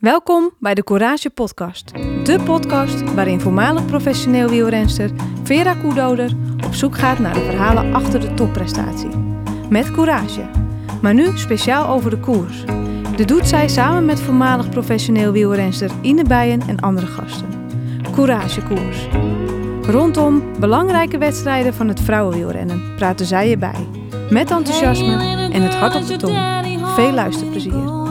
Welkom bij de Courage Podcast. De podcast waarin voormalig professioneel wielrenster Vera Koedoder op zoek gaat naar de verhalen achter de topprestatie. Met courage. Maar nu speciaal over de koers. Dit doet zij samen met voormalig professioneel wielrenster Ine Bijen en andere gasten. Courage Koers. Rondom belangrijke wedstrijden van het vrouwenwielrennen praten zij erbij. Met enthousiasme en het hart op de tong. Veel luisterplezier.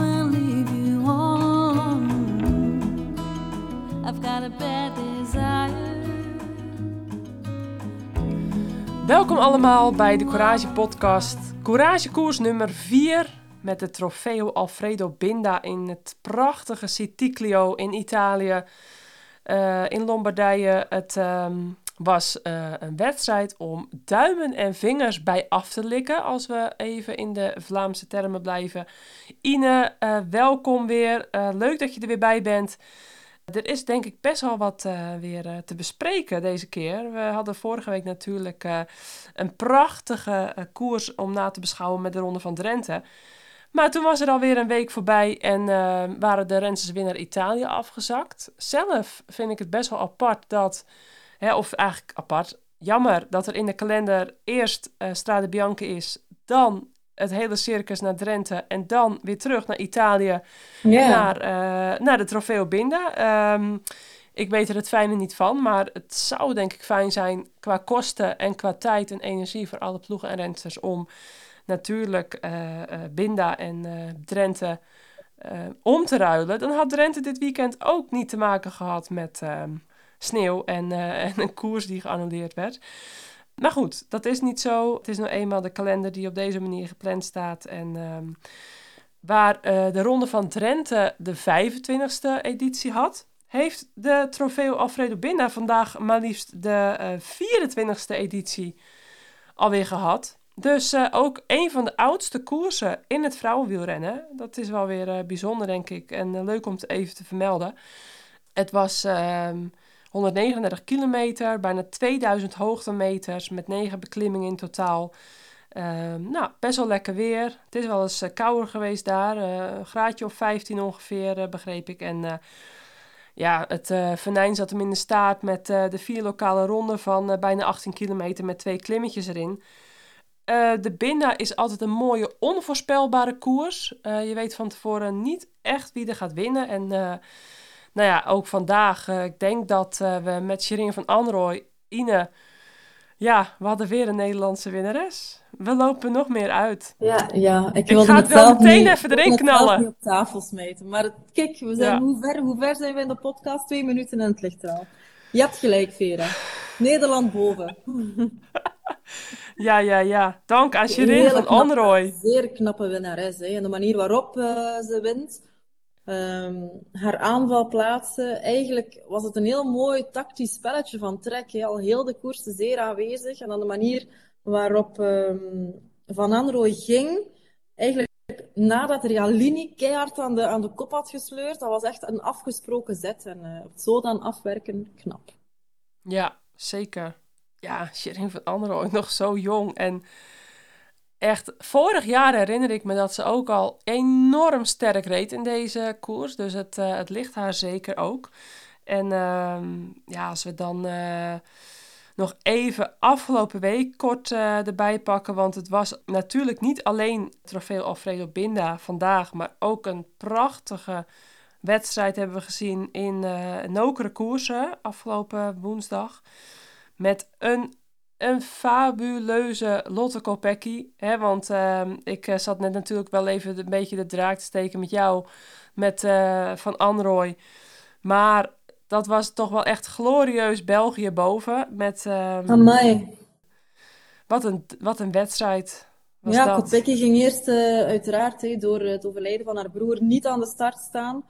Welkom allemaal bij de Courage Podcast. Courage koers nummer 4 met de Trofeo Alfredo Binda in het prachtige Citiclio in Italië, uh, in Lombardije. Het um, was uh, een wedstrijd om duimen en vingers bij af te likken, als we even in de Vlaamse termen blijven. Ine, uh, welkom weer. leuk dat je er weer bij bent. Er is denk ik best wel wat uh, weer uh, te bespreken deze keer. We hadden vorige week natuurlijk uh, een prachtige koers om na te beschouwen met de Ronde van Drenthe. Maar toen was er alweer een week voorbij en waren de rensters weer Italië afgezakt. Zelf vind ik het best wel apart dat, hè, of eigenlijk apart, jammer dat er in de kalender eerst Strade Bianca is, dan het hele circus naar Drenthe en dan weer terug naar Italië, naar, uh, naar de Trofeo Binda. Um, ik weet er het fijne niet van, maar het zou denk ik fijn zijn qua kosten en qua tijd en energie voor alle ploegen en renters om natuurlijk uh, uh, Binda en Drenthe om te ruilen. Dan had Drenthe dit weekend ook niet te maken gehad met ehm, sneeuw en, en een koers die geannuleerd werd. Maar goed, dat is niet zo. Het is nou eenmaal de kalender die op deze manier gepland staat. En um, waar uh, de Ronde van Drenthe de 25e editie had, heeft de Trofeo Alfredo Binda vandaag maar liefst de uh, 24e editie alweer gehad. Dus uh, ook een van de oudste koersen in het vrouwenwielrennen. Dat is wel weer bijzonder, denk ik. En leuk om te even te vermelden. Het was ehm, 139 kilometer, bijna 2000 hoogtemeters met 9 beklimmingen in totaal. Uh, nou, best wel lekker weer. Het is wel eens uh, kouder geweest daar. Uh, een graadje of 15 ongeveer, eh, begreep ik. En ja, het venijn zat hem in de staart met de vier lokale ronden van bijna 18 kilometer met twee klimmetjes erin. de Binda is altijd een mooie, onvoorspelbare koers. je weet van tevoren niet echt wie er gaat winnen. En nou ja, ook vandaag. Uh, ik denk dat uh, we met Shirin van Anrooy, Ine, ja, we hadden weer een Nederlandse winnares. We lopen nog meer uit. Ja, ja. Ik, ik ga het wel meteen niet, even erin knallen. niet op tafel smeten. Maar kijk, we zijn, ja. hoe, ver, hoe ver zijn we in de podcast? Twee minuten en het ligt al. Je hebt gelijk, Vera. Nederland boven. ja, ja, ja. Dank aan Shirin van Anrooy. Zeer knappe winnares. Hè. En de manier waarop uh, ze wint um, haar aanval plaatsen. Eigenlijk was het een heel mooi tactisch spelletje van Trek. Al heel de koers zeer aanwezig. En dan de manier waarop um, Van Anrooy ging, eigenlijk nadat Realini keihard aan de, aan de kop had gesleurd, dat was echt een afgesproken zet. En uh, zo dan afwerken, knap. Ja, zeker. Ja, Sherin van Anrooy nog zo jong en echt, vorig jaar herinner ik me dat ze ook al enorm sterk reed in deze koers. Dus het, uh, het ligt haar zeker ook. En uh, ja, als we dan uh, nog even afgelopen week kort uh, erbij pakken. Want het was natuurlijk niet alleen trofeo Alfredo Binda vandaag, maar ook een prachtige wedstrijd hebben we gezien in Nokere Koersen afgelopen woensdag. Met een een fabuleuze Lotte Kopecky. Hè, want uh, ik uh, zat net natuurlijk wel even een beetje de draak te steken met jou, met uh, Van Anrooy. Maar dat was toch wel echt glorieus België boven. Met, um, Amai. Wat een, wat een wedstrijd. Was ja, dat. Kopecky ging eerst uiteraard he, door het overlijden van haar broer niet aan de start staan.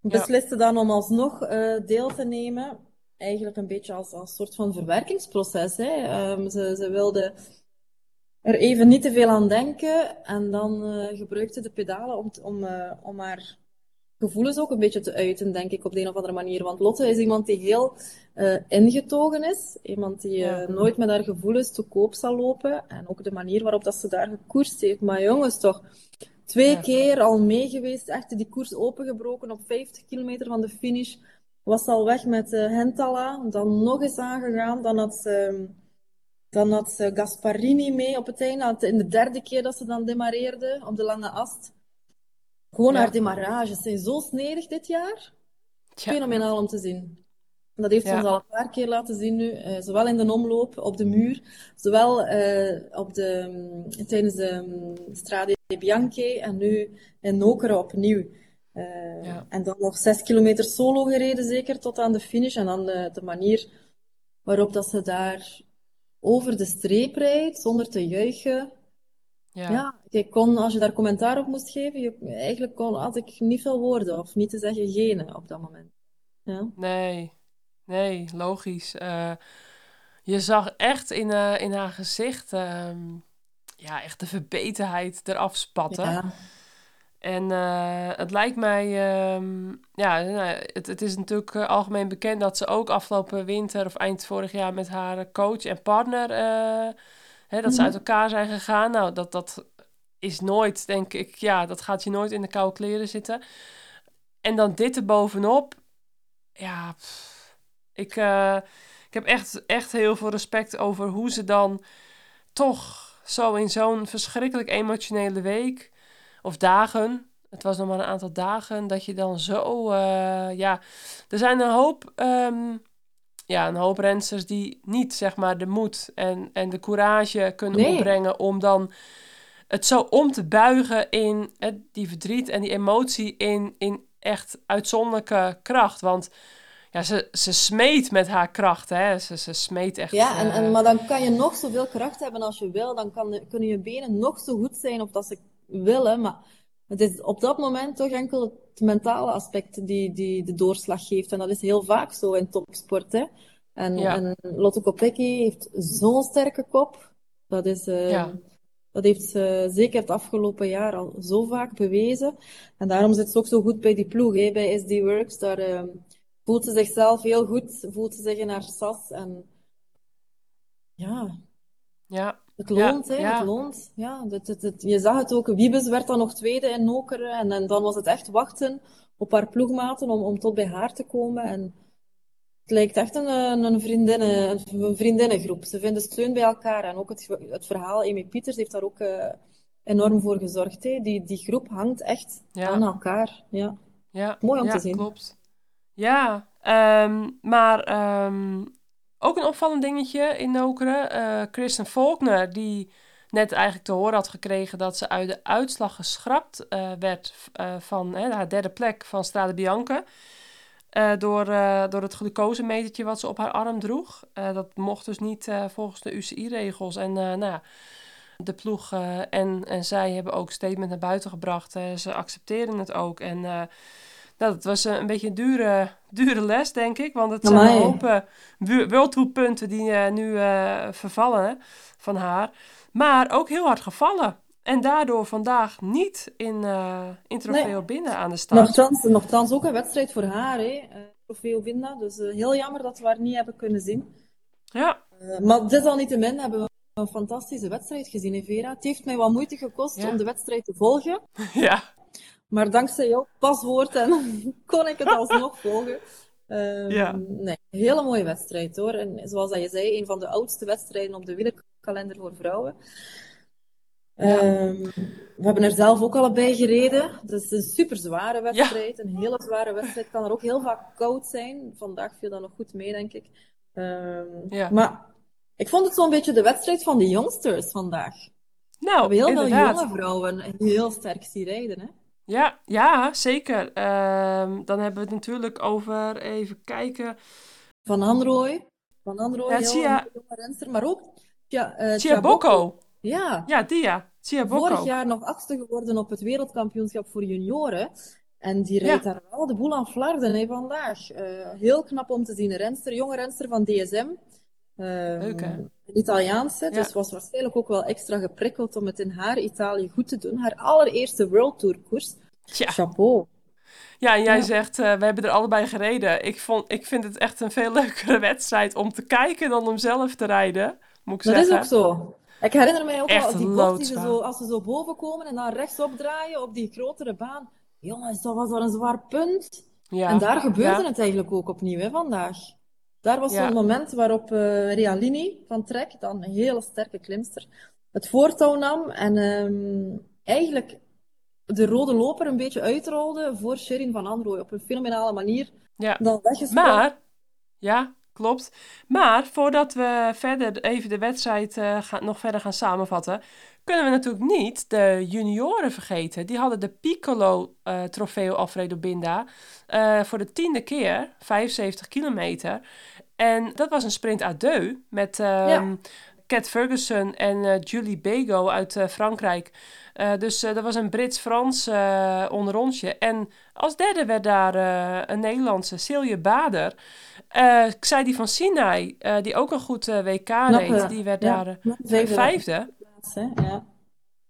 Besliste ja. dan om alsnog deel te nemen eigenlijk een beetje als, als soort van verwerkingsproces. Hè. Um, ze, ze wilde er even niet te veel aan denken en dan uh, gebruikte de pedalen om, om, uh, om haar gevoelens ook een beetje te uiten, denk ik, op de een of andere manier. Want Lotte is iemand die heel uh, ingetogen is. Iemand die ja. nooit met haar gevoelens te koop zal lopen. En ook de manier waarop dat ze daar gekoerst heeft. Maar jongens, toch, twee keer al mee geweest, echt die koers opengebroken op 50 kilometer van de finish. Was al weg met uh, Hentala, dan nog eens aangegaan. Dan had ze, dan had ze Gasparini mee op het einde. In de derde keer dat ze dan demareerde op de lange ast. Gewoon haar demarages zijn zo snedig dit jaar. Fenomenaal om te zien. Dat heeft ze ons al een paar keer laten zien nu, uh, zowel in de omloop op de muur, zowel uh, op de, um, tijdens de um, Strade Bianchi en nu in Nokere opnieuw. Uh, ja. En dan nog zes kilometer solo gereden, zeker tot aan de finish. En dan de, de manier waarop dat ze daar over de streep rijdt, zonder te juichen. Ja. ja, kon, als je daar commentaar op moest geven, je, eigenlijk kon, had ik niet veel woorden, of niet te zeggen gene op dat moment. Ja. Nee, nee, logisch. Uh, je zag echt in, uh, in haar gezicht, uh, ja, echt de verbetenheid eraf spatten. Ja. En uh, het lijkt mij, um, ja, nou, het, het, is natuurlijk algemeen bekend dat ze ook afgelopen winter of eind vorig jaar met haar coach en partner Hè, dat ze uit elkaar zijn gegaan. Nou, dat, dat is nooit, denk ik, ja, dat gaat je nooit in de koude kleren zitten. En dan dit er bovenop. Ja, ik, uh, ik heb echt, echt heel veel respect over hoe ze dan toch zo in zo'n verschrikkelijk emotionele week of dagen. Het was nog maar een aantal dagen dat je dan zo, uh, ja, er zijn een hoop um, ja, een hoop rensters die niet zeg maar de moed en, en de courage kunnen opbrengen om dan het zo om te buigen in hè, die verdriet en die emotie in, in echt uitzonderlijke kracht. Want ja, ze, ze smeet met haar kracht, hè. Ze, ze smeet echt. Ja, en, en, eh, maar dan kan je nog zoveel kracht hebben als je wil. Dan kan, kunnen je benen nog zo goed zijn of dat ze willen. Maar het is op dat moment toch enkel het mentale aspect die, die de doorslag geeft. En dat is heel vaak zo in topsport. Hè? En, ja. en Lotte Kopecky heeft zo'n sterke kop. Dat, is, uh, ja. dat heeft ze zeker het afgelopen jaar al zo vaak bewezen. En daarom zit ze ook zo goed bij die ploeg, hè, bij SD Works. Daar uh, voelt ze zichzelf heel goed, voelt ze zich in haar sas. En ja, ja. Het loont, ja, hè, ja. het loont. Ja, het, het, het, je zag het ook, Wiebes werd dan nog tweede in Nokeren. En, en dan was het echt wachten op haar ploegmaten om, om tot bij haar te komen. En het lijkt echt een, een, vriendinnen, een vriendinnengroep. Ze vinden steun bij elkaar. En ook het, het verhaal, Amy Pieters heeft daar ook uh, enorm voor gezorgd. Hè. Die, die groep hangt echt ja. aan elkaar. Ja. Ja. Mooi om te zien. klopt. Ja, um, maar um, ook een opvallend dingetje in Nokeren. Uh, Kristen Faulkner, die net eigenlijk te horen had gekregen dat ze uit de uitslag geschrapt uh, werd uh, van hè, haar derde plek van Strade Bianca. door, door het glucosemetertje wat ze op haar arm droeg. dat mocht dus niet volgens de UCI-regels. En nou ja, de ploeg en, en zij hebben ook statement naar buiten gebracht. ze accepteren het ook. En nou, dat was een beetje een dure, dure les, denk ik. Want het zijn een hoop World punten die uh, nu uh, vervallen van haar. Maar ook heel hard gevallen. En daardoor vandaag niet in, uh, in Trofeo nee. Binnen aan de start. Nogthans, nogthans ook een wedstrijd voor haar, hè. Trofeo Binnen. Dus heel jammer dat we haar niet hebben kunnen zien. Ja. maar desalniettemin hebben we een fantastische wedstrijd gezien, hè, Vera. Het heeft mij wat moeite gekost ja. om de wedstrijd te volgen. Ja. Maar dankzij jouw paswoord en kon ik het alsnog volgen. Um, ja. Nee, hele mooie wedstrijd hoor. En zoals je zei, een van de oudste wedstrijden op de wielerkalender voor vrouwen. Ja. Um, we hebben er zelf ook allebei gereden. Het is een super zware wedstrijd. Ja. Een hele zware wedstrijd. Kan er ook heel vaak koud zijn. Vandaag viel dat nog goed mee, denk ik. Um, ja. Maar ik vond het zo'n beetje de wedstrijd van de youngsters vandaag. Nou, we hebben heel inderdaad. veel jonge vrouwen heel sterk zien rijden. Hè? Ja, ja, zeker. Um, dan hebben we het natuurlijk over, even kijken. Van Anrooy. Van Anrooy, ja, heel jonge renster, maar ook ja, uh, Bocco. Ja. Ja, die ja. Tia Bocco. Vorig jaar nog achtste geworden op het wereldkampioenschap voor junioren. En die rijdt Ja. daar wel de boel aan flarden hè, vandaag. Eh, heel knap om te zien. Renster, jonge renster van DSM. Ehm, Leuk, hè? Een Italiaanse, Ja. dus was waarschijnlijk ook wel extra geprikkeld om het in haar Italië goed te doen. Haar allereerste World Tour koers. Ja. Chapeau. Ja, en jij Ja. zegt, eh, we hebben er allebei gereden. Ik, vond, ik vind het echt een veel leukere wedstrijd om te kijken dan om zelf te rijden, moet ik Dat is zeggen. ook zo. Ik herinner mij ook Echt wel die bocht die ze zo, als ze zo boven komen en dan rechtsop draaien op die grotere baan. Jongens, dat was wel een zwaar punt. Ja. En daar gebeurde het eigenlijk ook opnieuw, hè, vandaag. Daar was Ja. zo'n moment waarop eh Realini van Trek, dan een hele sterke klimster, het voortouw nam en ehm, eigenlijk de rode loper een beetje uitrolde voor Sherin van Androoy op een fenomenale manier. Ja. Dan. Maar, ja, klopt. Maar voordat we verder even de wedstrijd eh, gaan, nog verder gaan samenvatten, kunnen we natuurlijk niet de junioren vergeten. Die hadden de Piccolo eh Trofeo Alfredo Binda voor de tiende keer, 75 kilometer. En dat was een sprint à deux met ehm Cat Ferguson en eh, Julie Bego uit eh, Frankrijk. Eh, dus dat was een Brits-Frans onderrondje. En als derde werd daar een Nederlandse, Silje Bader. Eh Xaidi van Sinai, die ook een goed WK reed, die werd ja, daar vijfde. Ja.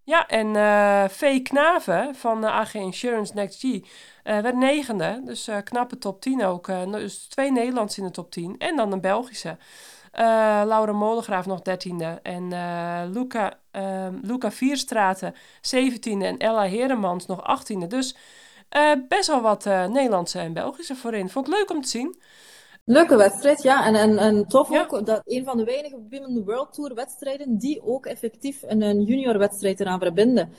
Ja, en eh Vee Knaven van de AG Insurance Next G eh, werd negende. Dus eh, knappe top 10 ook. Eh, dus twee Nederlandse in de top 10. En dan een Belgische. Eh, Laura Molengraaf nog dertiende. En eh Luca, ehm, Luca Vierstraten zeventiende. En Ella Heremans nog achttiende. Dus eh, best wel wat eh, Nederlandse en Belgische voorin. Vond ik leuk om te zien. Leuke wedstrijd, ja. En, en, en tof Ja. ook dat een van de weinige Women World Tour wedstrijden die ook effectief een, een junior wedstrijd eraan verbinden.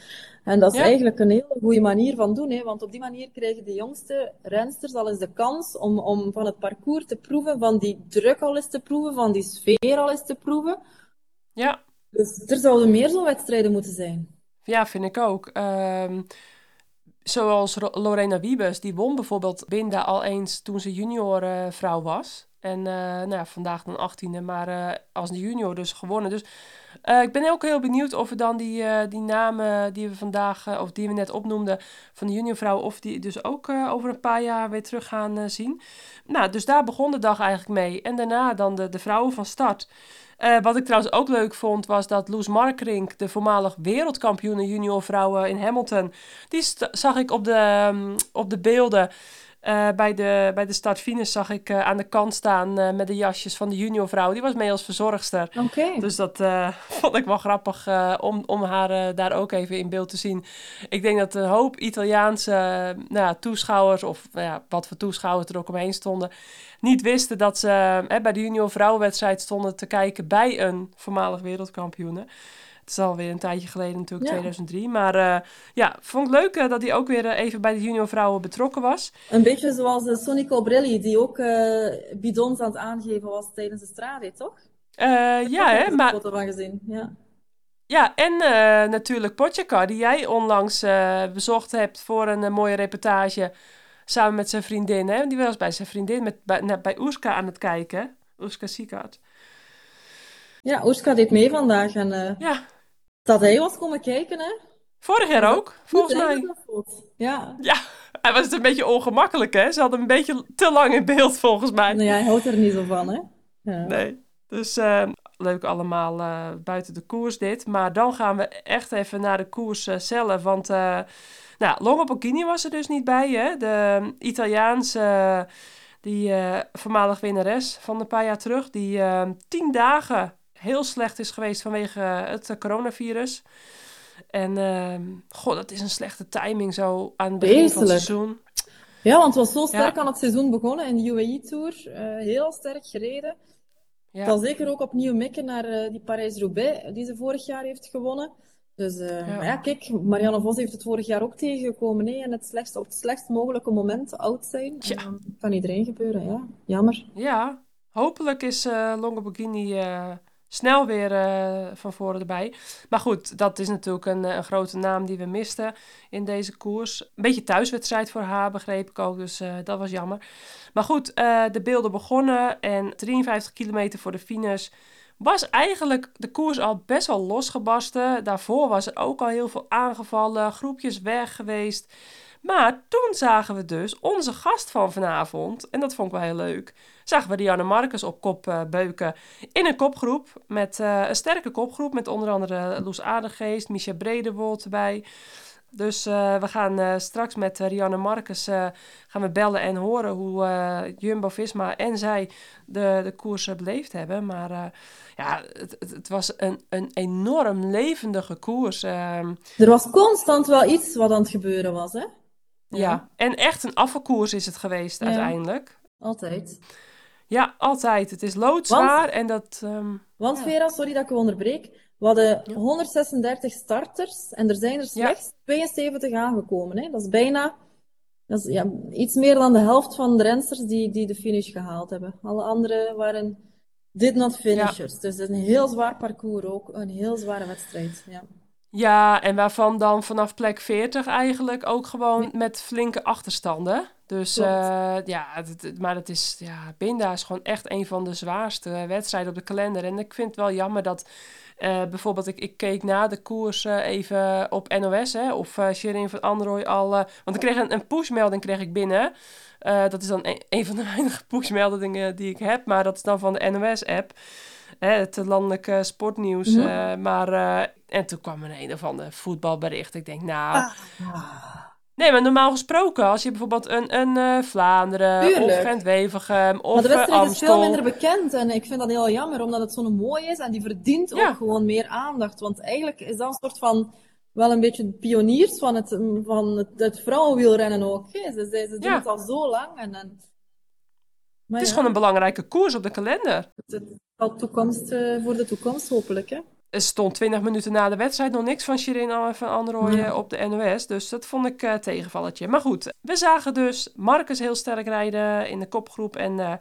En dat is Ja. eigenlijk een hele goede manier van doen, hè. Want op die manier krijgen de jongste rensters al eens de kans om, om van het parcours te proeven, van die druk al eens te proeven, van die sfeer al eens te proeven. Ja, Dus er zouden meer zo'n wedstrijden moeten zijn. Ja, vind ik ook. Ehm, zoals Lorena Wiebes, die won bijvoorbeeld Binda al eens toen ze junior eh, vrouw was. En eh, nou ja, vandaag dan 18e, maar eh, als junior dus gewonnen. Dus ik ben ook heel benieuwd of we dan die, die namen die we vandaag, of die we net opnoemden van de juniorvrouw, of die dus ook over een paar jaar weer terug gaan zien. Nou, dus daar begon de dag eigenlijk mee. En daarna dan de, de vrouwen van start. Eh, wat ik trouwens ook leuk vond, was dat Loes Markerink, de voormalig wereldkampioene junior vrouwen in Hamilton, die zag ik op de, ehm, op de beelden. Eh, bij, de, bij de start-finish zag ik eh, aan de kant staan eh, met de jasjes van de junior vrouw. Die was mee als verzorgster. Dus dat vond ik wel grappig om, om haar daar ook even in beeld te zien. Ik denk dat een hoop Italiaanse nou ja, toeschouwers, of nou ja, wat voor toeschouwers er ook omheen stonden, niet wisten dat ze bij de junior vrouwenwedstrijd stonden te kijken bij een voormalig wereldkampioene. Het is alweer een tijdje geleden, natuurlijk Ja. 2003. Maar eh, ja, vond ik leuk eh, dat hij ook weer eh, even bij de junior vrouwen betrokken was. Een beetje zoals uh, Sonny die ook bidons aan het aangeven was tijdens de strade, toch? Ja, Ik hè, heb er maar foto van gezien. Ja. Ja, en natuurlijk Potjakar, die jij onlangs bezocht hebt voor een mooie reportage samen met zijn vriendin. Hè? Die was bij zijn vriendin met, bij, bij Oeska aan het kijken. Oeska Sikart. Ja, Oeska deed mee vandaag en Ja, dat hij was komen kijken, hè? vorig jaar ook, volgens mij. Ja. Ja, hij was het een beetje ongemakkelijk, hè? Ze hadden een beetje te lang in beeld, volgens mij. Nee, hij houdt er niet zo van, hè? Ja. Nee. Dus eh, leuk allemaal eh, buiten de koers dit. Maar dan gaan we echt even naar de koers eh, zelf. Want uh, nou, Longo Bocchini was er dus niet bij. Hè? De Italiaanse, die uh, voormalig winnares van een paar jaar terug. Die uh, tien dagen heel slecht is geweest vanwege het coronavirus. En uh, god, dat is een slechte timing zo aan het begin van het seizoen. Ja, want het was zo sterk ja. aan het seizoen begonnen in de UAE-tour. Uh, heel sterk gereden. Ja. Dan zeker ook opnieuw mikken naar uh, die Parijs-Roubaix, die ze vorig jaar heeft gewonnen. Dus ja. Maar ja, kijk, Marianne Vos heeft het vorig jaar ook tegengekomen. Nee? En het slechtst, op het slechtst mogelijke moment oud zijn. Ja. En kan iedereen gebeuren, ja. Jammer. Ja, hopelijk is Longo Borghini snel weer uh, van voren erbij. Maar goed, dat is natuurlijk een, een, grote naam die we misten in deze koers. Een beetje thuiswedstrijd voor haar, begreep ik ook. Dus uh, dat was jammer. Maar goed, de beelden begonnen en 53 kilometer voor de finish was eigenlijk de koers al best wel losgebarsten. Daarvoor was er ook al heel veel aangevallen, groepjes weg geweest. Maar toen zagen we dus onze gast van vanavond, en dat vond ik wel heel leuk, zagen we Dianne Marcus op kop uh, beuken in een kopgroep. Met uh, een sterke kopgroep met onder andere Loes Aardegeest, Micha Bredewold erbij. Dus uh, we gaan straks met Rianne Marcus gaan we bellen en horen hoe Jumbo-Visma en zij de, de koers beleefd hebben. Maar ja, het, het, het, was een, een enorm levendige koers. Ehm. Er was constant wel iets wat aan het gebeuren was, hè? Ja, en echt een afvalkoers is het geweest ja. uiteindelijk. Altijd. Ja, altijd. Het is loodzwaar want, en dat... Um, want Vera, sorry dat ik u onderbreek. We hadden 136 starters en er zijn er slechts 72 aangekomen. Hè? Dat is bijna dat is, ja, iets meer dan de helft van de rensters die, die de finish gehaald hebben. Alle anderen waren did not finishers. Dus het is een heel zwaar parcours ook. Een heel zware wedstrijd. Ja. Ja, en waarvan dan vanaf plek 40 eigenlijk ook gewoon met flinke achterstanden. Dus uh, ja, maar het is, ja, Binda is gewoon echt een van de zwaarste wedstrijden op de kalender. En ik vind het wel jammer dat uh, bijvoorbeeld, ik, ik keek na de koers uh, even op NOS, hè, of uh, Sherin van Androy al... want ik kreeg een, een pushmelding kreeg ik binnen. dat is dan een, een, van de weinige pushmeldingen die ik heb, maar dat is dan van de NOS-app. Het landelijke sportnieuws. Mm maar, en toen kwam er een of ander voetbalbericht. Ik denk, nou... Ah. Nee, maar normaal gesproken, als je bijvoorbeeld een, een uh, Vlaanderen Tuurlijk. of Gent-Wevergem of Maar de wedstrijd uh, is veel minder bekend en ik vind dat heel jammer, omdat het zo'n mooi is en die verdient ook gewoon meer aandacht. Want eigenlijk is dat een soort van, wel een beetje pioniers van het, van het, het vrouwenwielrennen ook. Hè. Ze, ze, ze doen het al zo lang. En, en... het is gewoon een belangrijke koers op de kalender. Het, het toekomst, uh, voor de toekomst hopelijk, hè er stond 20 minuten na de wedstrijd nog niks van Shirin van Androoy op de NOS. Dus dat vond ik uh, tegenvalletje. Maar goed, we zagen dus Marcus heel sterk rijden in de kopgroep. En uh,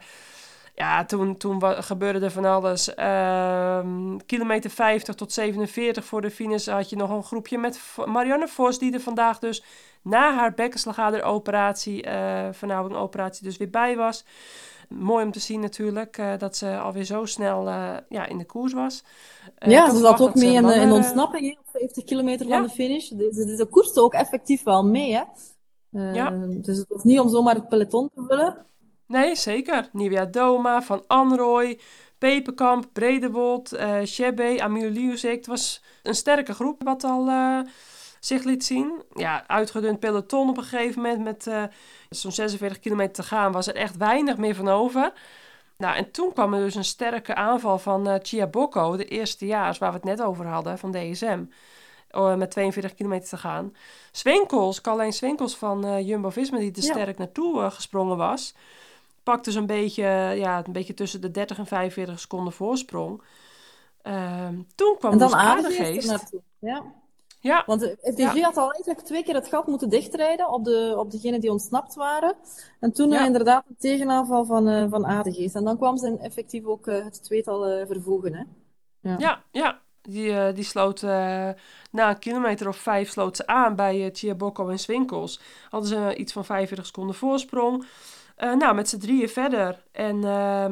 ja, toen, toen gebeurde er van alles. Uh, kilometer 50 tot 47 voor de finish had je nog een groepje met Marianne Vos, die er vandaag dus na haar bekkenslagaderoperatie, uh, vernauwing dus weer bij was. Mooi om te zien natuurlijk uh, dat ze alweer zo snel uh, ja, in de koers was. Uh, ja, ze zat ook mee in, in ontsnapping, op 50 kilometer van de finish. De, de, de koerste ook effectief wel mee, hè. ja. Dus het was niet om zomaar het peloton te vullen. Nee, zeker. Nivea Doma, Van Anrooy, Peperkamp, Bredewold, uh, Shebe, Het was een sterke groep wat al zich liet zien. Ja, uitgedund peloton op een gegeven moment met uh, zo'n 46 kilometer te gaan was er echt weinig meer van over. Nou, en toen kwam er dus een sterke aanval van uh, Chia Bocco, de eerste jaar waar we het net over hadden, van DSM. Uh, met 42 kilometer te gaan. Swinkels, Carlijn Swinkels van uh, Jumbo-Visma, die er sterk naartoe gesprongen was, pakte zo'n beetje, ja, een beetje tussen de 30 en 45 seconden voorsprong. Ehm, toen kwam en dan dus Aardegeest. Ja. Ja. Want de FDG had al eigenlijk twee keer het gat moeten dichtrijden op, de, op degenen die ontsnapt waren. En toen ja. inderdaad een tegenaanval van, uh, van Adegeest. En dan kwam ze effectief ook uh, het tweetal uh, vervoegen. Hè? Ja. ja, ja. Die, die sloot na een kilometer of vijf sloot ze aan bij Chiabocco en Swinkels. Hadden ze iets van 45 seconden voorsprong. nou, met z'n drieën verder en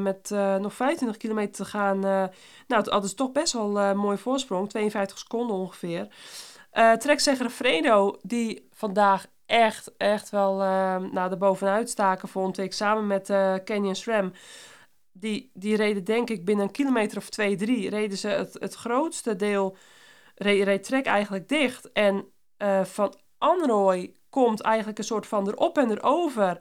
met nog 25 kilometer te gaan. nou, het hadden ze toch best wel mooi voorsprong, 52 seconden ongeveer. Uh, trekzegger Fredo, die vandaag echt, echt wel uh, nou, er bovenuit staken, vond ik. Samen met uh, Canyon SRAM. Die, die reden denk ik binnen een kilometer of twee, drie... reden ze het, het grootste deel... Reed, reed Trek eigenlijk dicht. En uh, Van Anrooy komt eigenlijk een soort van erop en erover.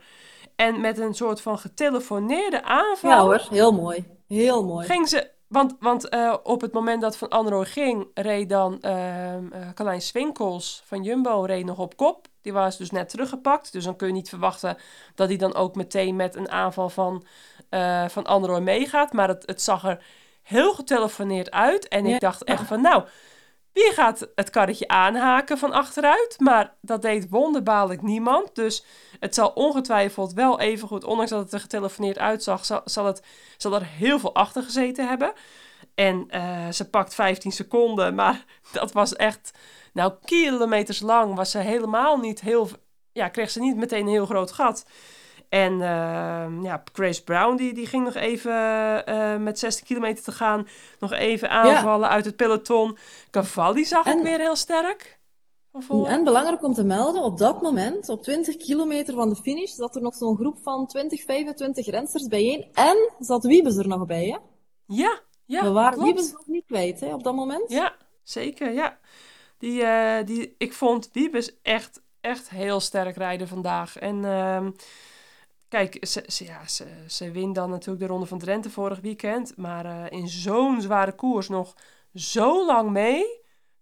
En met een soort van getelefoneerde aanval... Ja hoor, heel mooi. Heel mooi. Ging ze want, want uh, op het moment dat Van Anrooy ging, reed dan uh, Carlijn Swinkels van Jumbo reed nog op kop. Die was dus net teruggepakt. Dus dan kun je niet verwachten dat hij dan ook meteen met een aanval van, uh, van Anrooy meegaat. Maar het, het zag er heel getelefoneerd uit. En ik dacht echt van, nou, wie gaat het karretje aanhaken van achteruit? Maar dat deed wonderbaarlijk niemand. Dus het zal ongetwijfeld wel even goed, ondanks dat het er getelefoneerd uitzag, zal, het, zal er heel veel achter gezeten hebben. En uh, ze pakt 15 seconden, maar dat was echt, nou, kilometers lang. Was ze helemaal niet heel, ja, kreeg ze niet meteen een heel groot gat. En uh, ja, Grace Brown die, die ging nog even uh, met 60 kilometer te gaan, nog even aanvallen uit het peloton. Cavalli zag en, ik weer heel sterk. En belangrijk om te melden, op dat moment, op 20 kilometer van de finish, zat er nog zo'n groep van 20, 25 rensters bijeen. En zat Wiebes er nog bij, hè? Ja, ja. We waren Wiebes nog niet kwijt, hè, op dat moment. Ja, zeker, ja. Die, eh, die, ik vond Wiebes echt, echt heel sterk rijden vandaag. En ehm, kijk, ze, ze, ja, ze, ze wint dan natuurlijk de Ronde van Drenthe vorig weekend. Maar eh, in zo'n zware koers nog zo lang mee.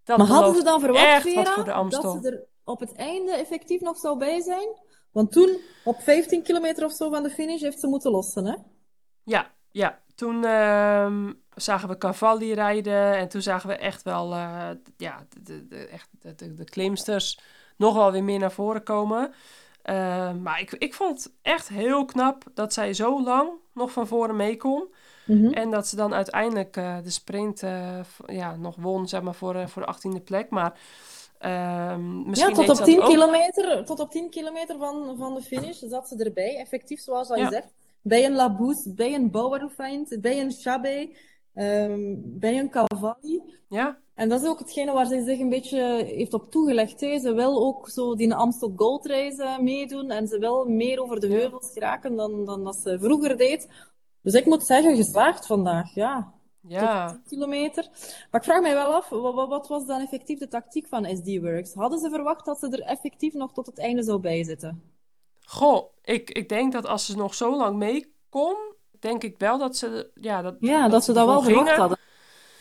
Dat Maar hadden ze dan verwacht, Vera, dat ze er op het einde effectief nog zou bij zijn? Want toen, op 15 kilometer of zo van de finish, heeft ze moeten lossen, hè? Ja, ja. Toen ehm, zagen we Cavalli rijden en toen zagen we echt wel eh, ja, de, de, de- echt de, de, de klimsters nog wel weer meer naar voren komen. Ehm, maar ik, ik vond het echt heel knap dat zij zo lang nog van voren mee kon. Mhm. En dat ze dan uiteindelijk eh, de sprint eh, ja, nog won, zeg maar, voor, eh, voor de 18e plek. Maar ehm, misschien Ja, tot op ze dat 10 ook- kilometer, tot op 10 kilometer van, van de finish zat ze erbij. Effectief, zoals al je Ja. zegt. Bij een Labous, bij een Bauerfeind, bij een Chabé, ehm, bij een Cavalli. Ja, En dat is ook hetgene waar zij zich een beetje heeft op toegelegd. Hè. Ze wil ook zo die Amstel Gold Race meedoen en ze wil meer over de heuvels geraken dan, dan dat ze vroeger deed. Dus ik moet zeggen, geslaagd vandaag, ja. ja. Tot 10 kilometer. Maar ik vraag mij wel af, wat, was dan effectief de tactiek van SD Works? Hadden ze verwacht dat ze er effectief nog tot het einde zou bijzitten? Goh, ik, ik denk dat als ze nog zo lang mee kon, denk ik wel dat ze, ja, dat, Ja, dat ze dat wel ervoor verwacht gingen.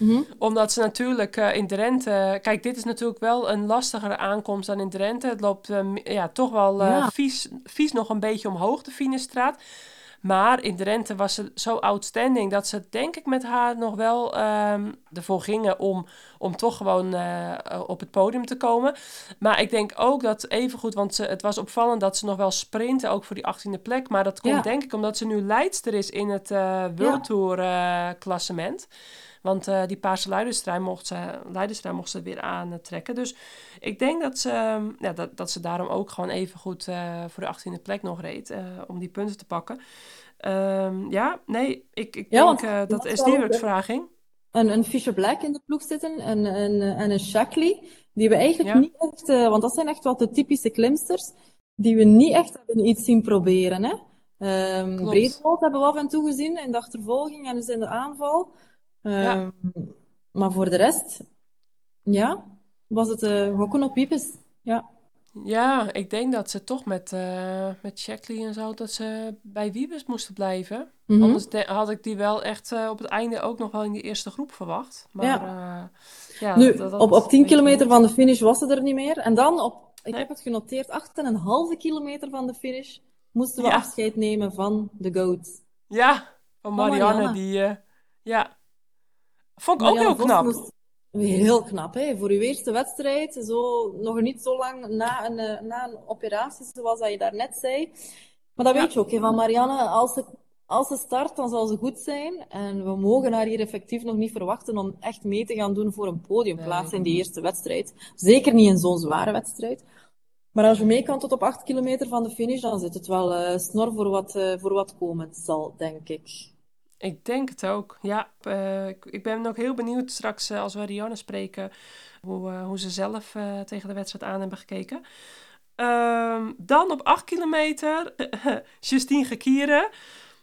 Mhm. Omdat ze natuurlijk eh, in Drenthe... Kijk, dit is natuurlijk wel een lastigere aankomst dan in Drenthe. Het loopt eh, ja, toch wel eh, Ja. vies, vies nog een beetje omhoog, de Finestraat. Maar in Drenthe was ze zo outstanding dat ze denk ik met haar nog wel ehm, ervoor gingen om, om toch gewoon op het podium te komen. Maar ik denk ook dat evengoed, want ze, het was opvallend dat ze nog wel sprinten, ook voor die 18e plek. Maar dat komt Ja. denk ik omdat ze nu leidster is in het eh World Tour klassement. Want eh, die paarse leiderstrui mocht ze, leiderstrui mocht ze weer aantrekken. Dus ik denk dat ze, ehm, ja, dat, dat ze daarom ook gewoon even goed eh, voor de 18e plek nog reed. eh, om die punten te pakken. Ehm, ja, nee, ik, ik Ja, denk want eh, dat is die vraging. Een, een Fisher Black in de ploeg zitten en, en, en een Shackley, die we eigenlijk Ja. niet echt, eh, want dat zijn echt wel de typische klimsters, die we niet echt hebben iets zien proberen. Hè? Ehm hebben we af en toe gezien in de achtervolging en dus in de aanval. Ja. Ehm, Maar voor de rest, ja, was het gokken op piepes. Ja. Ja, ik denk dat ze toch met, eh met Shackley en zo, dat ze bij Wiebes moesten blijven. Mhm. Anders de- had ik die wel echt eh, op het einde ook nog wel in die eerste groep verwacht. Maar Ja. ja, Nu, dat, dat op, op 10 weet je kilometer van de finish was ze er niet meer. En dan, op, ik Nee. heb het genoteerd, 8,5 kilometer van de finish moesten we Ja. afscheid nemen van de GOAT. Ja, van Van Marianne, Marianne. die... ja, vond ik ook heel knap. moest- Heel knap, hè? Voor uw eerste wedstrijd, zo, nog niet zo lang na een, eh, na een operatie, zoals dat je daarnet zei. Maar dat Ja. weet je ook, hè, van Marianne, als ze, als ze start, dan zal ze goed zijn. En we mogen haar hier effectief nog niet verwachten om echt mee te gaan doen voor een podiumplaats in die eerste wedstrijd. Zeker niet in zo'n zware wedstrijd. Maar als je mee kan tot op 8 kilometer van de finish, dan zit het wel eh, snor voor wat, eh, voor wat komen zal, denk ik. Ik denk het ook. Ja, eh, ik, ik ben ook heel benieuwd straks eh, als we Rianne spreken, hoe, eh, hoe ze zelf tegen de wedstrijd aan hebben gekeken. Ehm, dan op 8 kilometer, Justine Gekieren.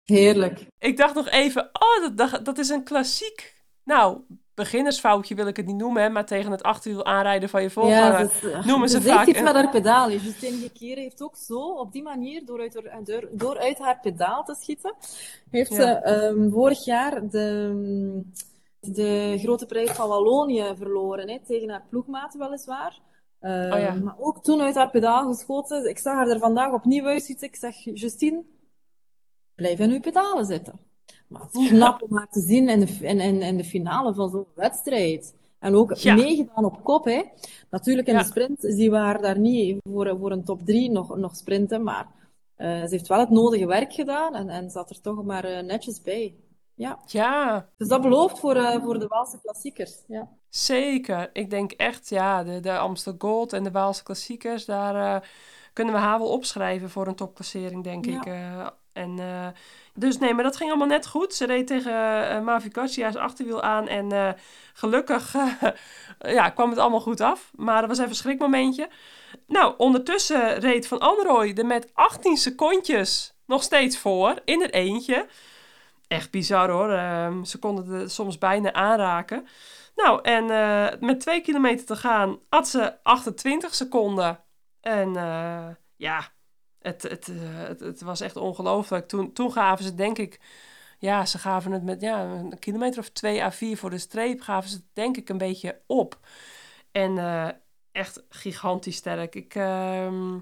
Heerlijk. Ik dacht nog even, oh, dat, dat is een klassiek. Nou, beginnersfoutje wil ik het niet noemen, hè, maar tegen het achterwiel aanrijden van je Ja, voorganger. dus, eh, noemen ze ze zegt vaak iets een- met haar pedaal. Justine Gekier heeft ook zo, op die manier, door uit haar, door, door uit haar pedaal te schieten, heeft Ja. ze ehm, vorig jaar de, de Grote Prijs van Wallonië verloren, hè, tegen haar ploegmaat weliswaar. Ehm, Oh ja. Maar ook toen uit haar pedaal geschoten. Ik zag haar er vandaag opnieuw uitschieten. Ik zeg, Justine, blijf in uw pedalen zitten. Maar het is knap om haar te zien in de, in, in, in de finale van zo'n wedstrijd. En ook Ja. meegedaan op kop, hè. Natuurlijk in Ja. de sprint zien we haar daar niet voor, voor een top 3 nog, nog sprinten, maar eh, ze heeft wel het nodige werk gedaan en, en zat er toch maar eh, netjes bij. Ja, Ja, dus dat belooft voor, eh, voor de Waalse klassiekers. Ja. zeker. Ik denk echt, ja, de, de Amstel Gold en de Waalse klassiekers, daar kunnen we haar wel opschrijven voor een topklassering, denk Ja. ik. eh. en, eh, dus nee, maar dat ging allemaal net goed. Ze reed tegen eh Mavi Garcia's achterwiel aan en gelukkig ja, kwam het allemaal goed af. Maar dat was even een schrikmomentje. Nou, ondertussen reed Van Anrooy er met 18 secondjes nog steeds voor, in het eentje. Echt bizar hoor. Ehm, ze konden het soms bijna aanraken. Nou, en met twee kilometer te gaan had ze 28 seconden. En uh, ja, het, het, het, het, was echt ongelooflijk. Toen, toen gaven ze denk ik... Ja, ze gaven het met ja, een kilometer of 2 à 4 voor de streep... gaven ze het denk ik een beetje op. En echt gigantisch sterk. Ik... Ehm,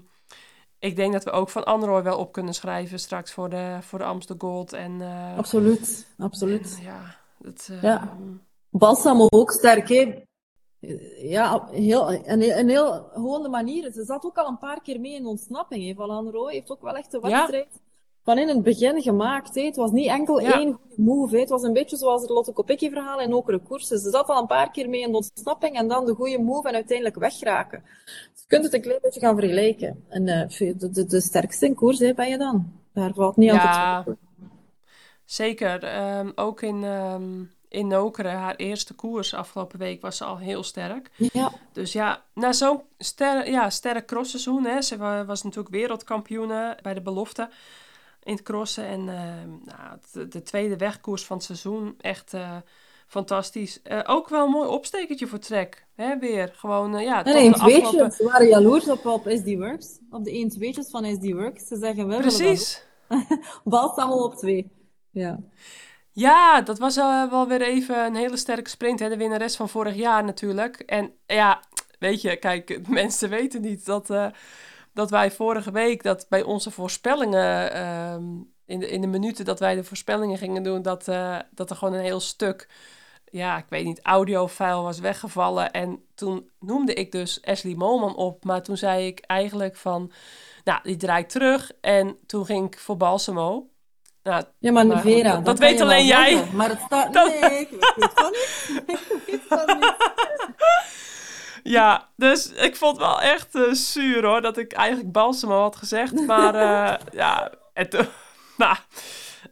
ik denk dat we ook van Android wel op kunnen schrijven straks voor de, voor de Amstel Gold. En, absoluut, absoluut. ja, dat, ja. Balsamo ook sterk, hè? Ja, heel, een, een heel gewone manier. Ze zat ook al een paar keer mee in ontsnapping. Hè. Van heeft ook wel echt de wedstrijd ja. van in het begin gemaakt. Hè. Het was niet enkel ja. één move. Hè. Het was een beetje zoals het Lotte Kopecky verhaal in Okere koersen. Ze zat al een paar keer mee in de ontsnapping en dan de goede move en uiteindelijk wegraken je kunt het een klein beetje gaan vergelijken. En uh, de, de, de, sterkste in koers hè, ben je dan. Daar valt niet aan te Zeker. Um, ook in, um, in Nokere, haar eerste koers afgelopen week, was ze al heel sterk. Ja. Dus ja, na zo'n ster, ja, sterk crossseizoen, hè, ze was natuurlijk wereldkampioene bij de belofte in het crossen. En uh, nou, de, de, tweede wegkoers van het seizoen, echt... Uh, fantastisch. Uh, ook wel een mooi opstekertje voor Trek. Hè, weer. Gewoon, uh, ja, en een afgelopen... Ze waren jaloers op, op SD Works. Op de 1 tweetjes van SD Works. Ze zeggen wel... Precies. Allemaal op twee. Ja. Ja, dat was uh, wel weer even een hele sterke sprint. Hè? De winnares van vorig jaar natuurlijk. En ja, weet je, kijk, mensen weten niet dat, dat wij vorige week... dat bij onze voorspellingen... Ehm, in de, in de minuten dat wij de voorspellingen gingen doen... dat, dat er gewoon een heel stuk ja, ik weet niet, audiofile was weggevallen. En toen noemde ik dus Ashley Molman op. Maar toen zei ik eigenlijk van, nou, die draait terug. En toen ging ik voor Balsamo. Nou, ja, maar, maar Vera, dat, dat weet alleen jij. Zeggen. Maar het staat... Dat... Nee, ik weet van niet. Ik weet van niet. Ja, dus ik vond het wel echt uh, zuur hoor, dat ik eigenlijk Balsamo had gezegd. Maar uh, ja, toen... Nou,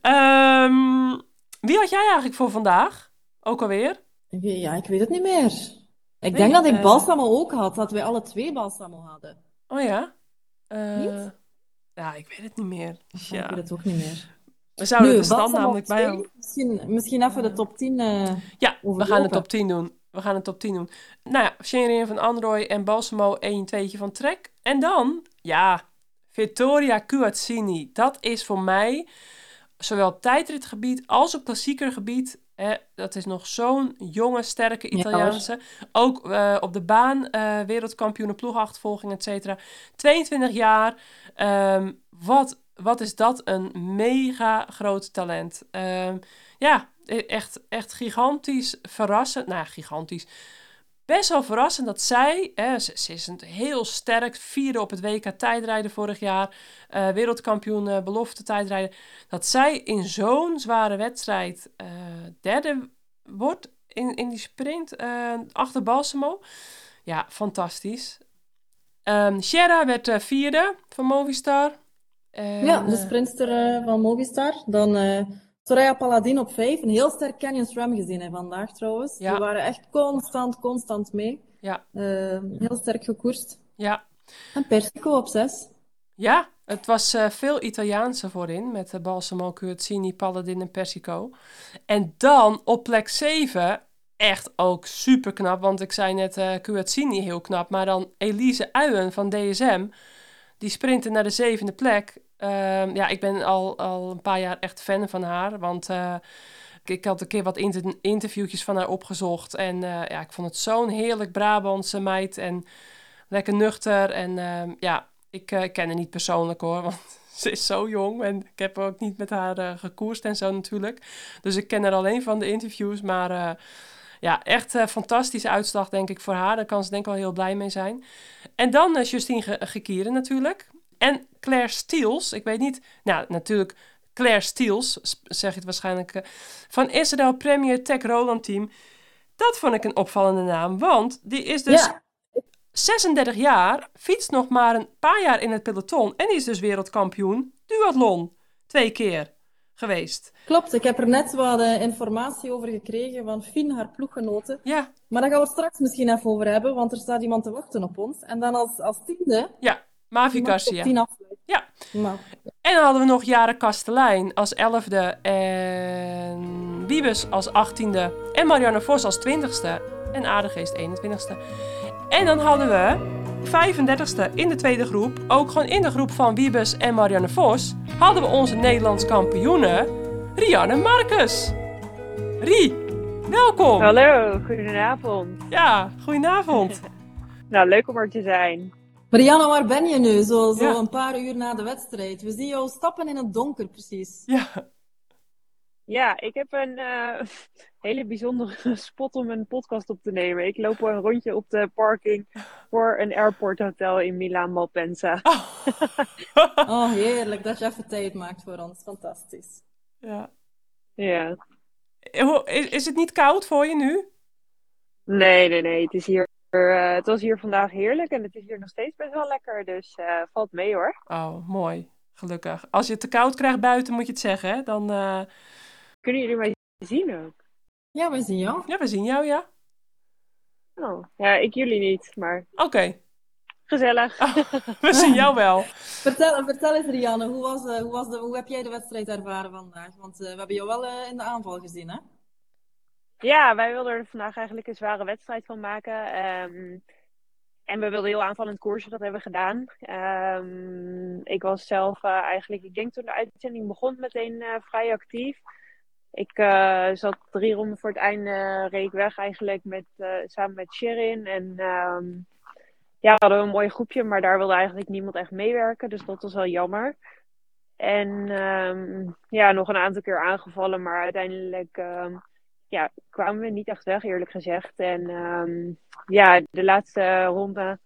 um, wie had jij eigenlijk voor vandaag? Ook alweer? Ja, ik weet het niet meer. Ik nee, denk dat ik uh... balsamo ook had, dat wij alle twee balsamo hadden. Oh ja? Niet? Ja, ik weet het niet meer. Ja. Ik weet het ook niet meer. We zouden nu, de stand namelijk bij Misschien, misschien even de top 10 uh, Ja, we gaan de top 10 doen. We gaan de top 10 doen. Nou ja, Shenrin van Android en Balsamo 1 2 van Trek. En dan, ja, Vittoria Cuazzini. Dat is voor mij, zowel op tijdritgebied als op klassiekergebied, dat is nog zo'n jonge, sterke Italiaanse. Ook uh, op de baan, uh, wereldkampioen, ploegachtervolging, et cetera. 22 jaar. Um, wat, wat is dat een mega groot talent. Um, ja, e-, echt, echt gigantisch verrassend. Nou, gigantisch best wel verrassend dat zij, hè, ze, is een heel sterk, vierde op het WK tijdrijden vorig jaar, uh, wereldkampioen uh, belofte tijdrijden, dat zij in zo'n zware wedstrijd uh, derde wordt in, in die sprint achter Balsamo. Ja, fantastisch. Um, Sierra werd vierde van Movistar. Ja, de sprintster van Movistar. Dan Soraya Paladin op 5. Een heel sterk Canyon Swam gezien hè, vandaag trouwens. Ja. Die waren echt constant, constant mee. Ja. Uh, heel sterk gekoerst. Ja. En Persico op 6. Ja, het was uh, veel Italiaanse voorin. Met uh, Balsamo, Curzini, Paladin en Persico. En dan op plek 7 echt ook super knap. Want ik zei net uh, heel knap. Maar dan Elise Uyen van DSM. Die sprintte naar de zevende plek. Uh, ja, ik ben al, al een paar jaar echt fan van haar. Want uh, ik had een keer wat inter interviewtjes van haar opgezocht. En uh, ja, ik vond het zo'n heerlijk Brabantse meid. En lekker nuchter. En ehm, ja, ik uh, ken haar niet persoonlijk hoor. Want ze is zo jong. En ik heb ook niet met haar gekoerst en zo natuurlijk. Dus ik ken haar alleen van de interviews. Maar ja, echt fantastische uitslag denk ik voor haar. Daar kan ze denk ik wel heel blij mee zijn. En dan Justine Gekieren natuurlijk. En Claire Steels, ik weet niet, nou natuurlijk Claire Steels, zeg je het waarschijnlijk, uh, van Israel Premier Tech Roland Team. Dat vond ik een opvallende naam, want die is dus 36 jaar, fietst nog maar een paar jaar in het peloton en die is dus wereldkampioen duathlon. Twee keer geweest. Klopt, ik heb er net wat uh, informatie over gekregen van Fien, haar ploeggenoten. Ja. Maar daar gaan we het straks misschien even over hebben, want er staat iemand te wachten op ons. En dan als, als tiende... Ja, Mavi Garcia. Ja. En dan hadden we nog Jaren Kastelein als elfde en Wiebes als achttiende en Marianne Vos als twintigste. en Aardegeest 21ste. En dan hadden we 35ste in de tweede groep, ook gewoon in de groep van Wiebes en Marianne Vos, hadden we onze Nederlands kampioene Rianne Marcus. Rie, welkom. Hallo, goedenavond. Ja, goedenavond. nou, leuk om er te zijn. Marianne, waar ben je nu? Zo, zo Ja. een paar uur na de wedstrijd. We zien jou stappen in het donker, precies. Ja, Ja, ik heb een eh, hele bijzondere spot om een podcast op te nemen. Ik loop een rondje op de parking voor een airporthotel in Milaan Malpensa. Oh, heerlijk dat je even tijd maakt voor ons. Fantastisch. ja. Ja. Is het niet koud voor je nu? Nee, nee, nee. Het, is hier, eh, het was hier vandaag heerlijk en het is hier nog steeds best wel lekker. Dus eh, valt mee hoor. Oh, mooi. Gelukkig. Als je het te koud krijgt buiten, moet je het zeggen, hè? Dan, eh, Kunnen jullie mij zien ook? Ja, we zien jou. ja, we zien jou, ja. Oh, ja, ik jullie niet, maar Oké, gezellig. we zien jou wel. Vertel, vertel eens, Rianne, hoe, was, eh, hoe, was de, hoe heb jij de wedstrijd ervaren vandaag? Want eh, we hebben jou wel eh, in de aanval gezien, hè? Ja, wij wilden er vandaag eigenlijk een zware wedstrijd van maken. Ehm, en we wilden heel aanvallend koersen, dat hebben we gedaan. Ehm, ik was zelf eh, eigenlijk, ik denk toen de uitzending begon, meteen eh, vrij actief. Ik eh, zat drie ronden voor het einde, reed weg eigenlijk met, samen met Sherin. En ehm, ja, we hadden een mooi groepje, maar daar wilde eigenlijk niemand echt meewerken. Dus dat was wel jammer. En ja, nog een aantal keer aangevallen, maar uiteindelijk ja, kwamen we niet echt weg, eerlijk gezegd. En ehm, ja, de laatste ronde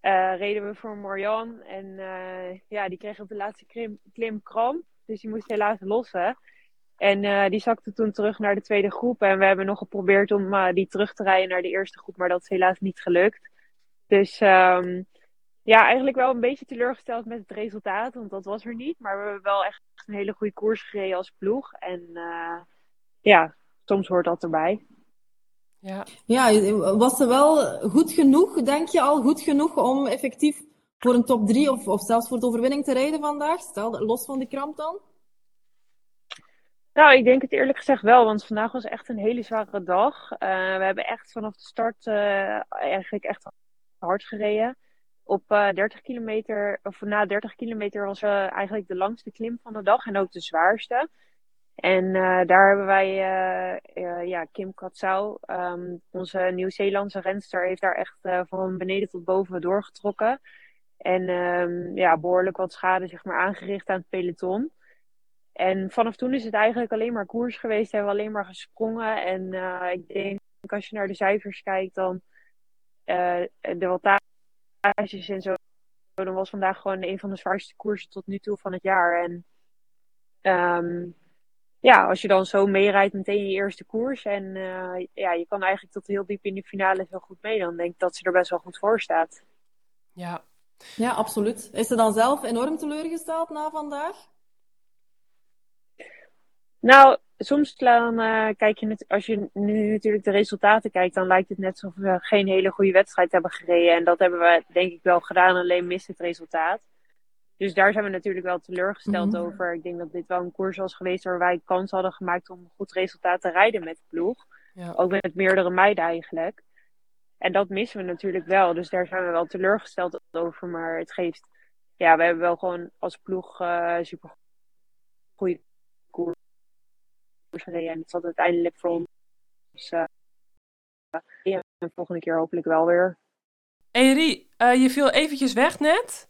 eh, reden we voor Morjan. En eh, ja, die kreeg op de laatste klim, klim kramp. Dus die moest helaas lossen. En eh, die zakte toen terug naar de tweede groep. En we hebben nog geprobeerd om die terug te rijden naar de eerste groep. Maar dat is helaas niet gelukt. Dus ehm, ja, eigenlijk wel een beetje teleurgesteld met het resultaat. Want dat was er niet. Maar we hebben wel echt een hele goede koers gereden als ploeg. En ja, soms hoort dat erbij. Ja. Ja, was ze wel goed genoeg, denk je al, goed genoeg om effectief voor een top 3 of, of zelfs voor de overwinning te rijden vandaag? Stel, los van die kramp dan? Nou, ik denk het eerlijk gezegd wel, want vandaag was echt een hele zware dag. Eh, we hebben echt vanaf de start eh, eigenlijk echt hard gereden. Op eh 30 kilometer, of na 30 kilometer was eh, eigenlijk de langste klim van de dag en ook de zwaarste. En eh, daar hebben wij, eh, eh, ja, Kim Katsau, ehm, onze Nieuw-Zeelandse renster, heeft daar echt van beneden tot boven doorgetrokken. En ehm, ja, behoorlijk wat schade zeg maar, aangericht aan het peloton. En vanaf toen is het eigenlijk alleen maar koers geweest. Hebben we alleen maar gesprongen. En ik denk, als je naar de cijfers kijkt, dan de wattages en zo. Dan was vandaag gewoon een van de zwaarste koersen tot nu toe van het jaar. En ehm, ja, als je dan zo meerijdt meteen je eerste koers. En eh, ja, je kan eigenlijk tot heel diep in de finale heel goed mee. Dan denk ik dat ze er best wel goed voor staat. Ja. Ja, absoluut. Is ze dan zelf enorm teleurgesteld na vandaag? Nou, soms dan eh, kijk je, net, als je nu natuurlijk de resultaten kijkt, dan lijkt het net alsof we geen hele goede wedstrijd hebben gereden. En dat hebben we denk ik wel gedaan, alleen mist het resultaat. Dus daar zijn we natuurlijk wel teleurgesteld Mhm. over. Ik denk dat dit wel een koers was geweest waar wij kans hadden gemaakt om een goed resultaat te rijden met de ploeg. Ja. Ook met meerdere meiden eigenlijk. En dat missen we natuurlijk wel. Dus daar zijn we wel teleurgesteld over. Maar het geeft, ja, we hebben wel gewoon als ploeg eh super goede koers gereden. En het zat uiteindelijk voor ons. Dus, eh, ja, en de volgende keer hopelijk wel weer. Hey Rie, eh, je viel eventjes weg net.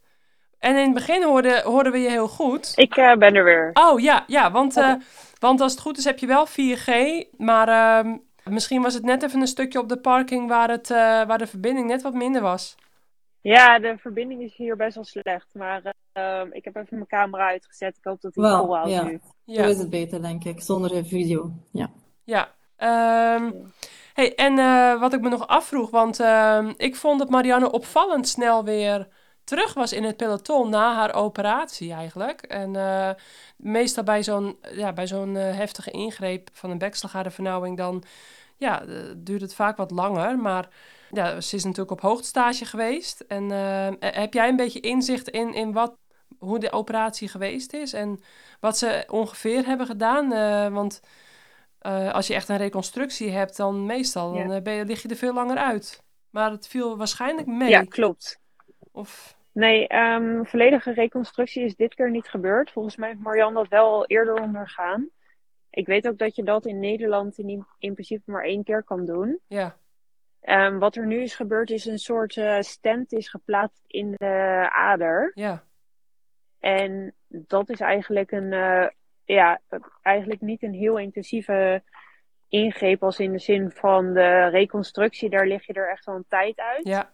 En in het begin hoorden, hoorden we je heel goed. Ik eh, ben er weer. Oh ja, ja want, eh, want als het goed is heb je wel 4G. Maar ehm, misschien was het net even een stukje op de parking waar, het, eh, waar de verbinding net wat minder was. Ja, de verbinding is hier best wel slecht. Maar eh, ik heb even mijn camera uitgezet. Ik hoop dat die Wel, volhoudt ja. nu. Zo Ja, is het beter, denk ik, zonder een video. Ja. ja. Ehm, hey, en eh, wat ik me nog afvroeg, want ehm, ik vond dat Marianne opvallend snel weer terug was in het peloton na haar operatie eigenlijk. En eh, meestal bij zo'n ja, bij zo'n eh, heftige ingreep van een bekselgaardevernauwing dan ja, eh, duurt het vaak wat langer. Maar ja, ze is natuurlijk op hoogtestage geweest. En heb jij een beetje inzicht in, in wat, hoe de operatie geweest is en wat ze ongeveer hebben gedaan? Want als je echt een reconstructie hebt, dan meestal Ja. dan, ben je, lig je er veel langer uit. Maar het viel waarschijnlijk mee. Ja, klopt. Of, Nee, ehm, volledige reconstructie is dit keer niet gebeurd. Volgens mij heeft Marianne dat wel al eerder ondergaan. Ik weet ook dat je dat in Nederland in, in principe maar één keer kan doen. ja, Ehm, wat er nu is gebeurd is een soort eh stent is geplaatst in de ader. ja, En dat is eigenlijk een, eh, ja, eigenlijk niet een heel intensieve ingreep als in de zin van de reconstructie. Daar lig je er echt wel een tijd uit. ja,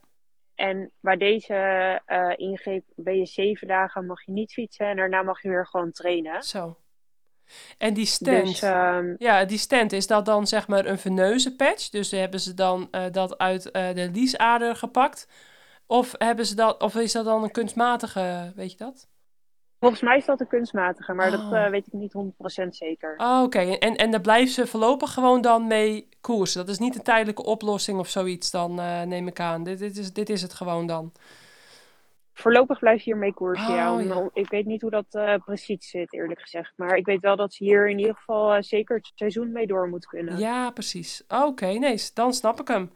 En bij deze eh, ingreep ben je zeven dagen mag je niet fietsen en daarna mag je weer gewoon trainen. zo. En die stent, Dus ehm, ja, die stent, is dat dan zeg maar een veneuze patch? Dus hebben ze dan eh, dat uit eh, de liesader gepakt? Of, hebben ze dat, of is dat dan een kunstmatige, weet je dat? Volgens mij is dat een kunstmatige, maar dat Oh. eh, weet ik niet 100% zeker. Oh, oké. En, en daar blijven ze voorlopig gewoon dan mee koersen. Dat is niet een tijdelijke oplossing of zoiets dan, eh, neem ik aan. Dit, dit, is, dit is het gewoon dan. Voorlopig blijf je hiermee koersen, Oh, ja. Om- ja. om- Ik weet niet hoe dat eh, precies zit, eerlijk gezegd. Maar ik weet wel dat ze hier in ieder geval zeker het seizoen mee door moet kunnen. Ja, precies. Oké, nee, dan snap ik hem.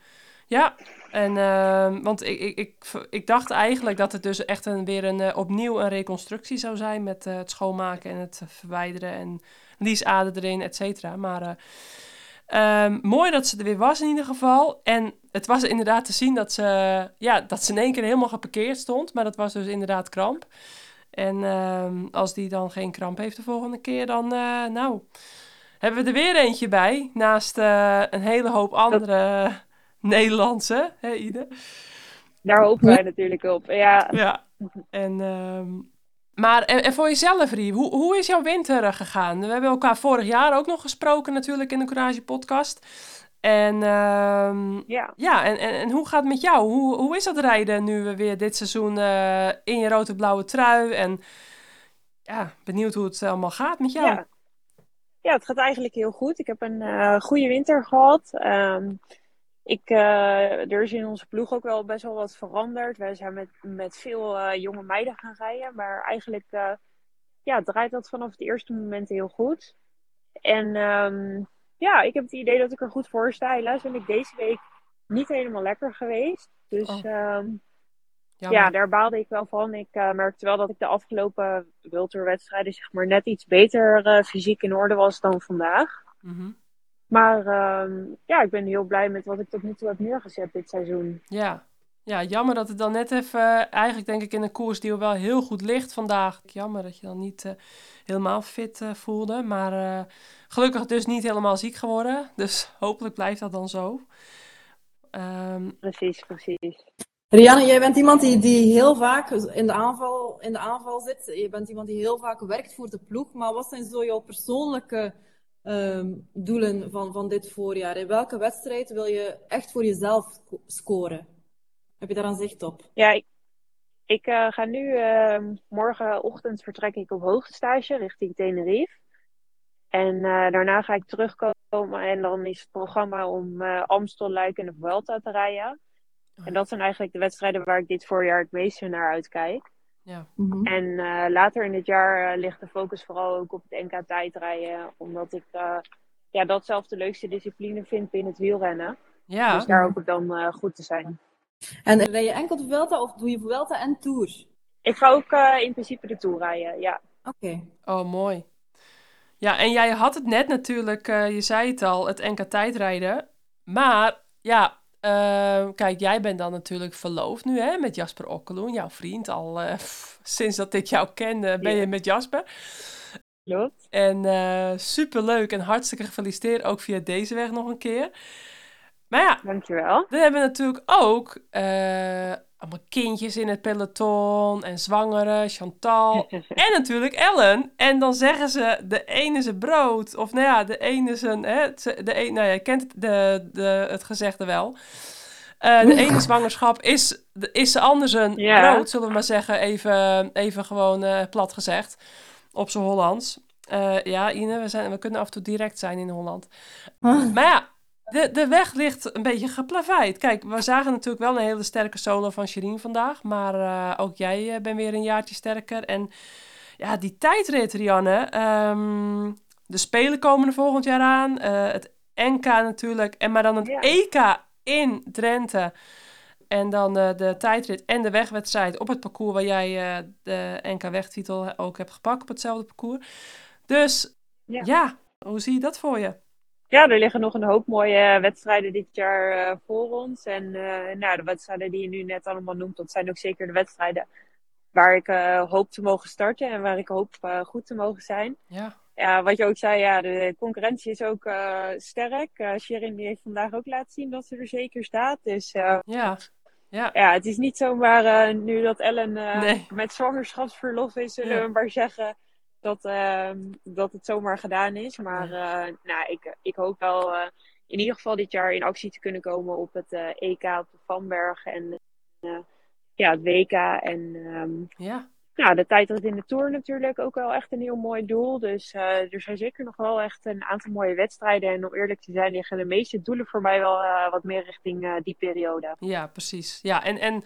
Ja, en, ehm, want ik, ik, ik, ik dacht eigenlijk dat het dus echt een, weer een, eh, opnieuw een reconstructie zou zijn met eh, het schoonmaken en het verwijderen en liesader erin, et cetera. Maar eh, ehm, mooi dat ze er weer was in ieder geval. En het was inderdaad te zien dat ze, ja, dat ze in één keer helemaal geparkeerd stond, maar dat was dus inderdaad kramp. En ehm, als die dan geen kramp heeft de volgende keer, dan, nou, hebben we er weer eentje bij. Naast een hele hoop andere Nederlandse, hè Ide? Daar hopen wij natuurlijk op. Ja, Ja. En, ehm, maar en, en voor jezelf, Rie, hoe, hoe is jouw winter eh, gegaan? We hebben elkaar vorig jaar ook nog gesproken natuurlijk in de Courage podcast. En ehm, ja. ja, en, en, en hoe gaat het met jou? Hoe, hoe is dat rijden nu we weer dit seizoen eh, in je rode-blauwe trui? En ja, benieuwd hoe het allemaal gaat met jou. Ja. ja, het gaat eigenlijk heel goed. Ik heb een eh, goede winter gehad. Ehm, ik, eh, er is in onze ploeg ook wel best wel wat veranderd. Wij zijn met, met veel eh, jonge meiden gaan rijden. Maar eigenlijk eh, ja, draait dat vanaf het eerste moment heel goed. En ehm, ja, ik heb het idee dat ik er goed voor sta. Helaas ben ik deze week niet helemaal lekker geweest. Dus Oh. ehm, ja, daar baalde ik wel van. Ik merkte wel dat ik de afgelopen wildtourwedstrijden zeg maar net iets beter fysiek in orde was dan vandaag. Mhm. Maar ehm, ja, ik ben heel blij met wat ik tot nu toe heb neergezet dit seizoen. Ja. ja, jammer dat het dan net even, eigenlijk denk ik in een koers die wel heel goed ligt vandaag. Jammer dat je dan niet eh, helemaal fit eh, voelde. Maar eh, gelukkig dus niet helemaal ziek geworden. Dus hopelijk blijft dat dan zo. Ehm, Precies, precies. Rianne, jij bent iemand die, die heel vaak in de, aanval, in de aanval zit. Je bent iemand die heel vaak werkt voor de ploeg. Maar wat zijn zo jouw persoonlijke ehm, doelen van, van dit voorjaar? In welke wedstrijd wil je echt voor jezelf sco- scoren? Heb je daar een zicht op? Ja, ik, ik eh, ga nu ehm, morgenochtend vertrek ik op hoogtestage richting Tenerife. En eh, daarna ga ik terugkomen en dan is het programma om eh Amstel, Luik en de Vuelta te rijden. En dat zijn eigenlijk de wedstrijden waar ik dit voorjaar het meeste naar uitkijk. Ja. Mhm. En eh, later in het jaar eh, ligt de focus vooral ook op het NK tijdrijden. Omdat ik eh, ja, dat zelf de leukste discipline vind binnen het wielrennen. ja. Dus daar hoop ik dan eh, goed te zijn. En rij je enkel de Vuelta of doe je Vuelta en Tour? Ik ga ook eh, in principe de Tour rijden, ja. Oké. Oh, mooi. Ja, en jij had het net natuurlijk, eh, je zei het al, het NK tijdrijden. Maar ja, eh, kijk, jij bent dan natuurlijk verloofd nu hè, met Jasper Okkeloen, jouw vriend. Al eh, pff, sinds dat ik jou ken ben Ja. je met Jasper. Klopt. En eh superleuk en hartstikke gefeliciteerd ook via deze weg nog een keer. Maar ja, Dankjewel. we hebben natuurlijk ook eh, allemaal kindjes in het peloton en zwangere, Chantal en natuurlijk Ellen. En dan zeggen ze, de ene is een brood. Of nou ja, de ene is een... Hè, de een, nou ja, je kent de, de, het gezegde wel. Eh, de ene zwangerschap is, de- is de ander een Ja. brood, zullen we maar zeggen. Even, even gewoon eh, plat gezegd. Op z'n Hollands. Eh, ja, Ine, we, zijn, we kunnen af en toe direct zijn in Holland. Maar ja, de, de weg ligt een beetje geplaveid. Kijk, we zagen natuurlijk wel een hele sterke solo van Sherine vandaag. Maar eh, ook jij eh, bent weer een jaartje sterker. En ja, die tijdrit, Rianne. ehm, de Spelen komen er volgend jaar aan. Uh, het NK natuurlijk. En maar dan het EK in Drenthe. En dan uh, de tijdrit en de wegwedstrijd op het parcours waar jij uh, de NK-wegtitel ook hebt gepakt op hetzelfde parcours. Dus ja. ja. hoe zie je dat voor je? Ja, er liggen nog een hoop mooie wedstrijden dit jaar uh, voor ons. En nou, de wedstrijden die je nu net allemaal noemt, dat zijn ook zeker de wedstrijden waar ik hoop te mogen starten en waar ik hoop goed te mogen zijn. Ja ja, wat je ook zei, ja, de concurrentie is ook sterk. Sherin die heeft vandaag ook laten zien dat ze er zeker staat. Dus ja. Ja. ja, het is niet zomaar nu dat Ellen nee. met zwangerschapsverlof is, zullen ja. we maar zeggen dat, ehm, dat het zomaar gedaan is. Maar nou, ik, ik hoop wel in ieder geval dit jaar in actie te kunnen komen op het EK op de Vanberg en ja, het WK. En um, ja nou, de tijdrit in de Tour natuurlijk ook wel echt een heel mooi doel. Dus er zijn zeker nog wel echt een aantal mooie wedstrijden. En om eerlijk te zijn, liggen de meeste doelen voor mij wel wat meer richting die periode. Ja, precies. Ja, en, en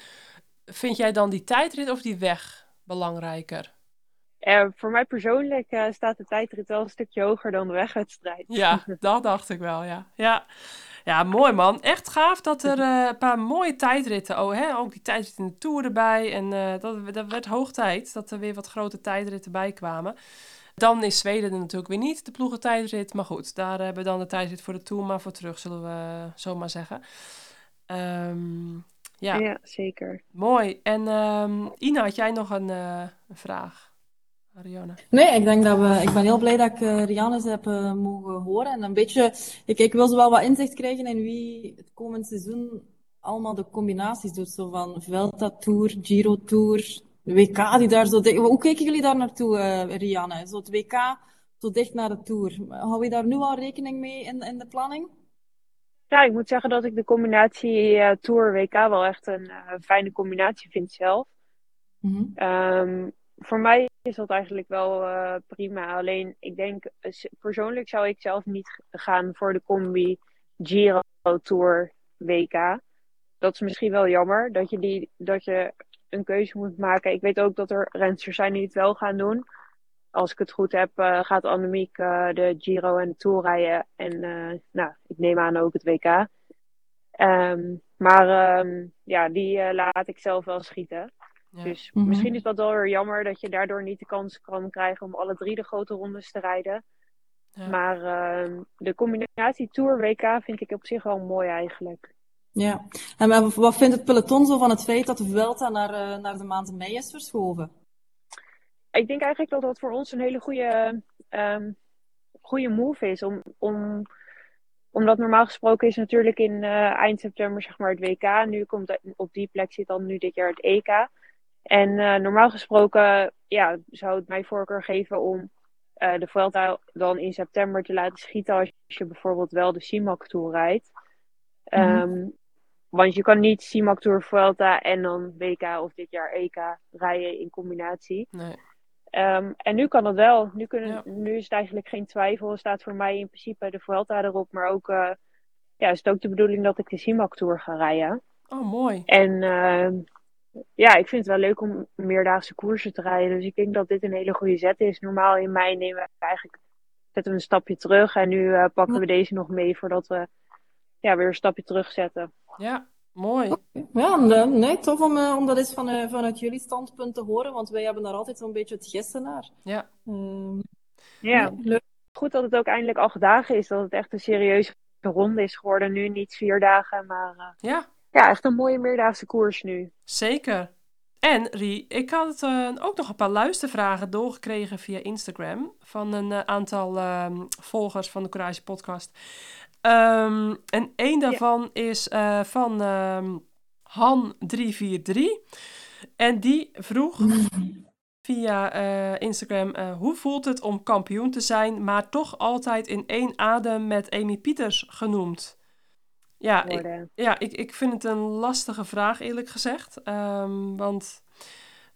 vind jij dan die tijdrit of die weg belangrijker? Voor mij persoonlijk staat de tijdrit wel een stukje hoger dan de wegwedstrijd. Ja, dat dacht ik wel, ja. Ja, ja, mooi man. Echt gaaf dat er uh, een paar mooie tijdritten, oh, hè, ook die tijdrit in de Tour erbij. En dat, dat werd hoog tijd dat er weer wat grote tijdritten bij kwamen. Dan is Zweden er natuurlijk weer niet, de ploegentijdrit. Maar goed, daar hebben we dan de tijdrit voor de Tour maar voor terug, zullen we zomaar zeggen. Um, ja. ja, zeker. Mooi. En um, Ina, had jij nog een, een vraag? Rianne? Nee, ik denk dat we. Ik ben heel blij dat ik uh, Rianne heb uh, mogen horen. En een beetje. Ik, ik wil zo wel wat inzicht krijgen in wie het komend seizoen allemaal de combinaties doet. Zo van Velta Tour, Giro Tour, WK die daar zo. Hoe kijken jullie daar naartoe, uh, Rianne? Zo het WK zo dicht naar de Tour. Hou je daar nu al rekening mee in, in de planning? Ja, ik moet zeggen dat ik de combinatie uh, Tour-WK wel echt een uh, fijne combinatie vind zelf. Mm -hmm. um, voor mij is dat eigenlijk wel uh, prima. Alleen ik denk, persoonlijk zou ik zelf niet gaan voor de combi Giro Tour WK. Dat is misschien wel jammer dat je, die, dat je een keuze moet maken. Ik weet ook dat er rensters zijn die het wel gaan doen. Als ik het goed heb, uh, gaat Annemiek uh, de Giro en de Tour rijden. En nou, ik neem aan ook het WK. Um, maar um, ja, die laat ik zelf wel schieten. Dus mhm. misschien is dat wel weer jammer dat je daardoor niet de kans kan krijgen om alle drie de grote rondes te rijden. Ja. Maar uh, de combinatie Tour WK vind ik op zich wel mooi eigenlijk. Ja, en wat vindt het peloton zo van het feit dat de Vuelta naar, uh, naar de maand mei is verschoven? Ik denk eigenlijk dat dat voor ons een hele goede, um, goede move is. Om, om, omdat normaal gesproken is natuurlijk in uh, eind september zeg maar het WK. Nu komt op die plek zit dan nu dit jaar het EK. En uh, normaal gesproken ja, zou het mij voorkeur geven om uh, de Vuelta dan in september te laten schieten als je bijvoorbeeld wel de CIMAC Tour rijdt. Mm -hmm. um, want je kan niet CIMAC Tour Vuelta en dan WK of dit jaar EK rijden in combinatie. Nee. Um, en nu kan dat wel. Nu, kunnen, ja. nu is het eigenlijk geen twijfel. Er staat voor mij in principe de Vuelta erop. Maar ook uh, ja, is het ook de bedoeling dat ik de CIMAC Tour ga rijden. Oh, mooi. En ja, ik vind het wel leuk om meerdaagse koersen te rijden. Dus ik denk dat dit een hele goede zet is. Normaal in mei nemen we eigenlijk zetten we een stapje terug. En nu uh, pakken we deze nog mee voordat we ja, weer een stapje terug zetten. Ja, mooi. Ja, nee, tof om, uh, om dat eens van, uh, vanuit jullie standpunt te horen. Want wij hebben daar altijd zo'n beetje het gissen naar. Ja. Um, ja, leuk. Goed dat het ook eindelijk acht dagen is. Dat het echt een serieuze ronde is geworden. Nu niet vier dagen, maar... ja, ja, echt een mooie meerdaagse koers nu. Zeker. En Rie, ik had uh, ook nog een paar luistervragen doorgekregen via Instagram van een uh, aantal uh, volgers van de Courage Podcast. Um, en één daarvan ja. is eh, van Han343. En die vroeg via Instagram: hoe voelt het om kampioen te zijn, maar toch altijd in één adem met Amy Pieters genoemd? Ja, ik, ja ik, ik vind het een lastige vraag, eerlijk gezegd. Um, want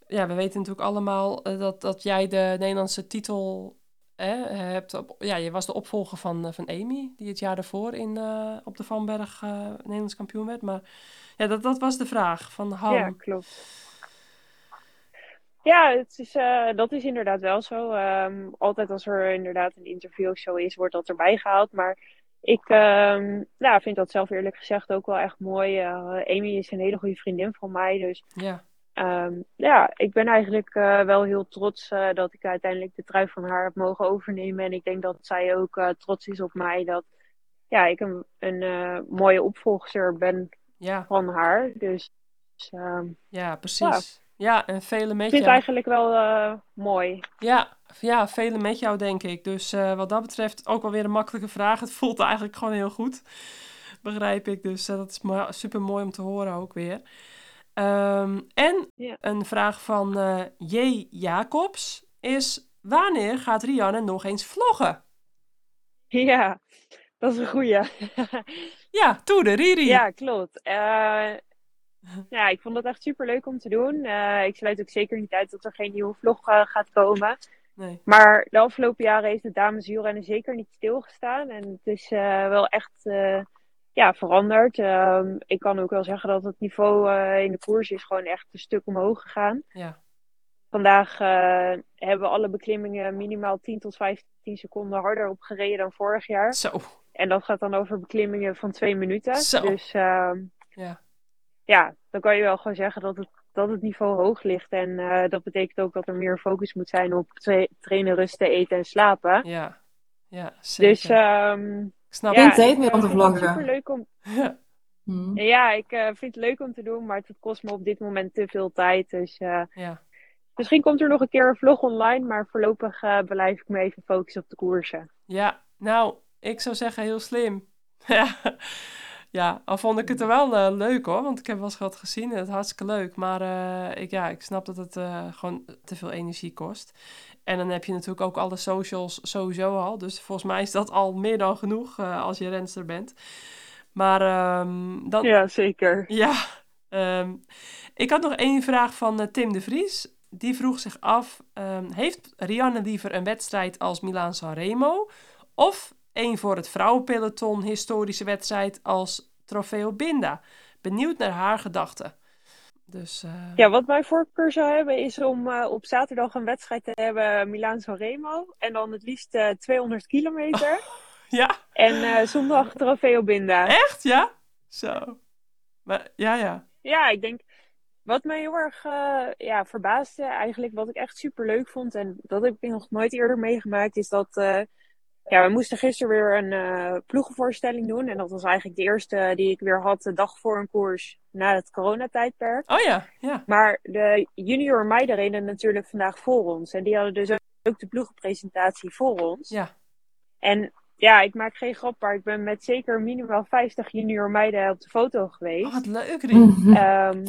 ja, we weten natuurlijk allemaal uh, dat, dat jij de Nederlandse titel hè, hebt. Op, ja, je was de opvolger van, uh, van Amy, die het jaar daarvoor in, uh, op de Vanberg Nederlands kampioen werd. Maar ja, dat, dat was de vraag van Han. Ja, klopt. Ja, het is, uh, dat is inderdaad wel zo. Um, altijd als er inderdaad een interview of zo is, wordt dat erbij gehaald. Maar ik um, nou, vind dat zelf eerlijk gezegd ook wel echt mooi. Uh, Amy is een hele goede vriendin van mij. Dus ja, um, ja ik ben eigenlijk uh, wel heel trots dat ik uiteindelijk de trui van haar heb mogen overnemen. En ik denk dat zij ook trots is op mij dat ja, ik een, een mooie opvolger ben ja. van haar. Dus, ja, precies. Ja, en velen met ik vind jou. het eigenlijk wel uh, mooi. Ja, ja, velen met jou, denk ik. Dus uh, wat dat betreft ook wel weer een makkelijke vraag. Het voelt eigenlijk gewoon heel goed. Begrijp ik. Dus uh, dat is super mooi om te horen ook weer. Um, en ja. een vraag van J. Jacobs is: Wanneer gaat Rianne nog eens vloggen? Ja, dat is een goeie. ja, toe de Riri. Ja, klopt. Ja, ik vond het echt super leuk om te doen. Uh, ik sluit ook zeker niet uit dat er geen nieuwe vlog uh, gaat komen. Nee. Maar de afgelopen jaren heeft het dameswielrennen zeker niet stilgestaan. En het is uh, wel echt ja, veranderd. Ehm, ik kan ook wel zeggen dat het niveau in de koers is gewoon echt een stuk omhoog gegaan. Ja. Vandaag hebben alle beklimmingen minimaal 10 tot 15 seconden harder opgereden dan vorig jaar. Zo. En dat gaat dan over beklimmingen van twee minuten. Zo. Dus ehm, ja ja, dan kan je wel gewoon zeggen dat het, dat het niveau hoog ligt. En uh, dat betekent ook dat er meer focus moet zijn op tra trainen, rusten, eten en slapen. Ja, ja zeker. Dus um, ik snap Geen ja, tijd meer om te vloggen. Super leuk om. Ja. Hmm. Ja, ik uh, vind het leuk om te doen, maar het kost me op dit moment te veel tijd. Dus uh, ja. misschien komt er nog een keer een vlog online, maar voorlopig blijf ik me even focussen op de koersen. Ja, nou, ik zou zeggen heel slim. ja. Ja, al vond ik het er wel uh, leuk hoor, want ik heb wel eens wat gezien en het is hartstikke leuk. Maar uh, ik, ja, ik snap dat het uh, gewoon te veel energie kost. En dan heb je natuurlijk ook alle socials sowieso al. Dus volgens mij is dat al meer dan genoeg als je renster bent. Maar um, dan... Ja, zeker. Ja. Um, ik had nog één vraag van Tim de Vries. Die vroeg zich af, um, heeft Rianne liever een wedstrijd als Milaan-San Remo... of een voor het vrouwenpeloton historische wedstrijd als Trofeo Binda. Benieuwd naar haar gedachten. Dus, uh... Ja, wat mijn voorkeur zou hebben is om uh, op zaterdag een wedstrijd te hebben Milaan-San Remo. En dan het liefst uh, 200 kilometer. Oh, ja? En zondag Trofeo Binda. Echt, ja? Zo. Maar, ja, ja. Ja, ik denk... Wat mij heel erg ja, verbaasde, eigenlijk wat ik echt super leuk vond... en dat heb ik nog nooit eerder meegemaakt, is dat... Ja, we moesten gisteren weer een uh, ploegenvoorstelling doen. En dat was eigenlijk de eerste die ik weer had de dag voor een koers na het coronatijdperk. Oh ja, ja. Maar de junior meiden reden natuurlijk vandaag voor ons. En die hadden dus ook de ploegenpresentatie voor ons. Ja. En ja, ik maak geen grap, maar ik ben met zeker minimaal 50 junior meiden op de foto geweest. Oh, wat leuk, Rien. Um,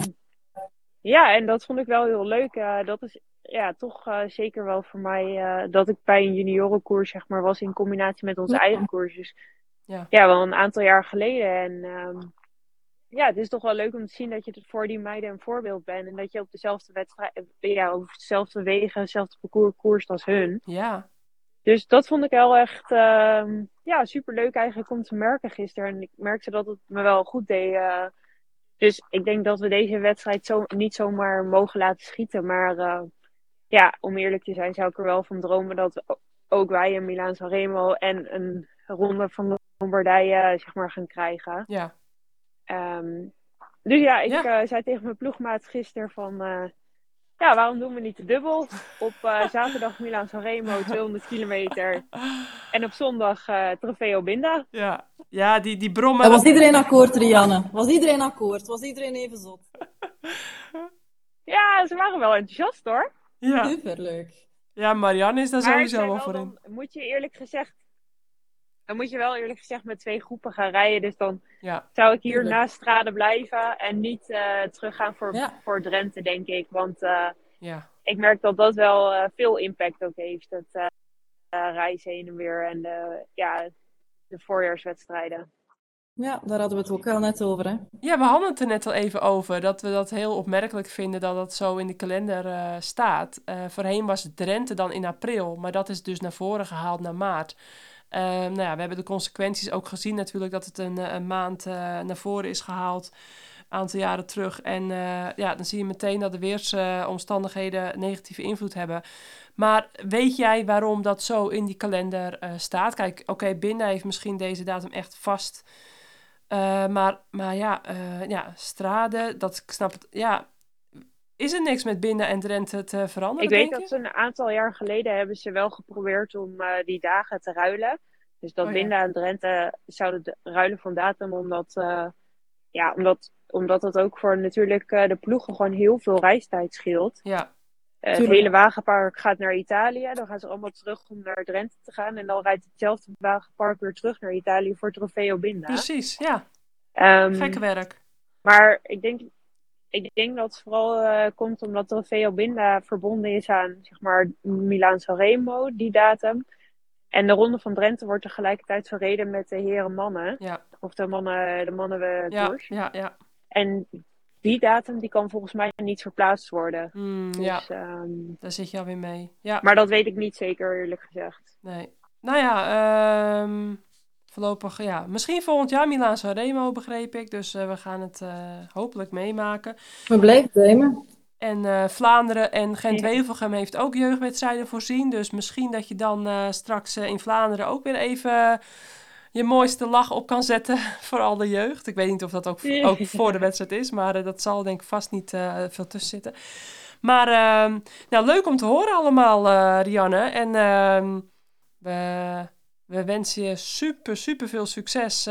ja, en dat vond ik wel heel leuk. Uh, dat is ja, toch uh, zeker wel voor mij uh, dat ik bij een juniorenkoers zeg maar was in combinatie met onze ja. eigen koers. Dus ja. ja, wel een aantal jaar geleden. En um, ja, het is toch wel leuk om te zien dat je voor die meiden een voorbeeld bent. En dat je op dezelfde wedstrijd, ja, op dezelfde wegen, dezelfde parcours koerst als hun. Ja. Dus dat vond ik wel echt uh, ja, super leuk eigenlijk om te merken gisteren. En ik merkte dat het me wel goed deed. Uh, dus ik denk dat we deze wedstrijd zo, niet zomaar mogen laten schieten. Maar ja, om eerlijk te zijn zou ik er wel van dromen dat ook wij een Milaan San Remo en een ronde van Lombardije zeg maar gaan krijgen. Ja. Um, dus ja, ik Ja. uh, zei tegen mijn ploegmaat gisteren van... uh, ja, waarom doen we niet de dubbel? Op uh, zaterdag Milaan San Remo, 200 kilometer. En op zondag uh, Trofeo Binda. Ja, ja die, die brommen. En was iedereen akkoord, Rianne? Was iedereen akkoord? Was iedereen even zot? Ja, ze waren wel enthousiast hoor. Ja. Superleuk. ja, Marianne is daar Maar sowieso wel wel, voor in. dan moet je eerlijk gezegd... Dan moet je wel eerlijk gezegd met twee groepen gaan rijden. Dus dan Ja, zou ik hier Tuurlijk. naast Strade blijven. En niet uh, teruggaan voor, Ja. voor Drenthe, denk ik. Want uh, ja, ik merk dat dat wel uh, veel impact ook heeft. Het uh, reizen heen en weer en de, ja, de voorjaarswedstrijden. Ja, daar hadden we het ook wel net over, hè? Ja, we hadden het er net al even over. Dat we dat heel opmerkelijk vinden dat dat zo in de kalender eh, staat. Eh, voorheen was Drenthe dan in april, maar dat is dus naar voren gehaald naar maart. Eh, nou ja, we hebben de consequenties ook gezien natuurlijk dat het een, eh, een maand naar voren is gehaald. aantal jaren terug. En ja, dan zie je meteen dat de weersomstandigheden negatieve invloed hebben. Maar weet jij waarom dat zo in die kalender staat? Kijk, oké, Binnen heeft misschien deze datum echt vast. Uh, maar, maar ja, ja, Strade, dat ik snap het. Ja, is er niks met Binnen en Drenthe te veranderen? Ik weet dat ze een aantal jaar geleden hebben ze wel geprobeerd om die dagen te ruilen. Dus dat oh, Binden en Drenthe zouden ruilen van datum, omdat ja, omdat, omdat het ook voor natuurlijk de ploegen gewoon heel veel reistijd scheelt. Ja. Uh, het hele wagenpark gaat naar Italië. Dan gaan ze allemaal terug om naar Drenthe te gaan. En dan rijdt hetzelfde wagenpark weer terug naar Italië voor Trofeo Binda. Precies, ja. Um, Gekke werk. Maar ik denk, ik denk dat het vooral uh, komt omdat Trofeo Binda verbonden is aan zeg maar Milaan Sanremo, die datum. En de Ronde van Drenthe wordt tegelijkertijd verreden met de heren mannen. Ja. Of de mannen, de mannen ja, ja, ja. En die datum die kan volgens mij niet verplaatst worden. Mm, dus, ja, um, daar zit je alweer mee. Ja. Maar dat weet ik niet zeker, eerlijk gezegd. Nee. Nou ja, um, voorlopig, ja. Misschien volgend jaar Milaan Remo, begreep ik. Dus uh, we gaan het uh, hopelijk meemaken. We blijven nemen. En uh, Vlaanderen en Gent-Wevelgem heeft ook jeugdwedstrijden voorzien. Dus misschien dat je dan uh, straks uh, in Vlaanderen ook weer even je mooiste lach op kan zetten voor al de jeugd. Ik weet niet of dat ook, ook voor de wedstrijd is, maar dat zal denk ik vast niet veel tussen zitten. Maar ehm, nou, leuk om te horen allemaal, Rianne. En ehm, we, we wensen je super, super veel succes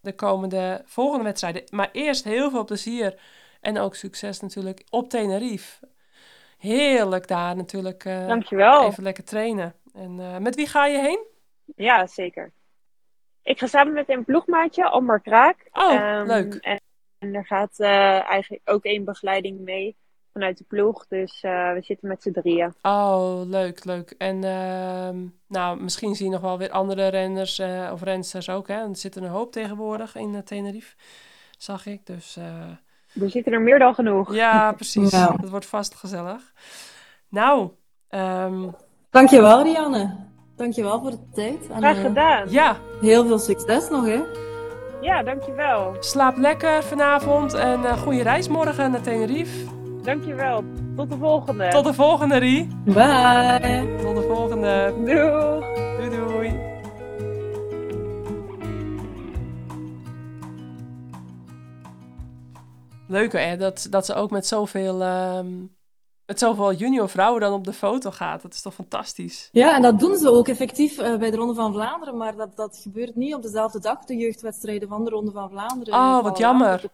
de komende volgende wedstrijden. Maar eerst heel veel plezier en ook succes natuurlijk op Tenerife. Heerlijk daar natuurlijk. Dankjewel. Even lekker trainen. En met wie ga je heen? Ja, zeker. Ik ga samen met een ploegmaatje, Amber Kraak. Oh, um, leuk. En, en, er gaat uh, eigenlijk ook één begeleiding mee vanuit de ploeg. Dus we zitten met z'n drieën. Oh, leuk, leuk. En ehm, nou, misschien zie je nog wel weer andere renners of rensters ook. Hè? Er zitten een hoop tegenwoordig in Tenerife, zag ik. Dus... Er zitten er meer dan genoeg. Ja, precies. Ja. Dat wordt vast gezellig. Nou, um... Dankjewel Rianne. Dankjewel voor de tijd. En, Graag gedaan. Uh, ja. Heel veel succes nog hè. Ja, dankjewel. Slaap lekker vanavond en uh, goede reis morgen naar Tenerife. Dankjewel. Tot de volgende. Tot de volgende, Rie. Bye. Tot de volgende. Doei. Doei, doei. Leuke, hè? Dat, dat ze ook met zoveel, um, met zoveel junior vrouwen dan op de foto gaat. Dat is toch fantastisch? Ja, en dat doen ze ook effectief uh, bij de Ronde van Vlaanderen. Maar dat, dat gebeurt niet op dezelfde dag, de jeugdwedstrijden van de Ronde van Vlaanderen. Oh, wat jammer.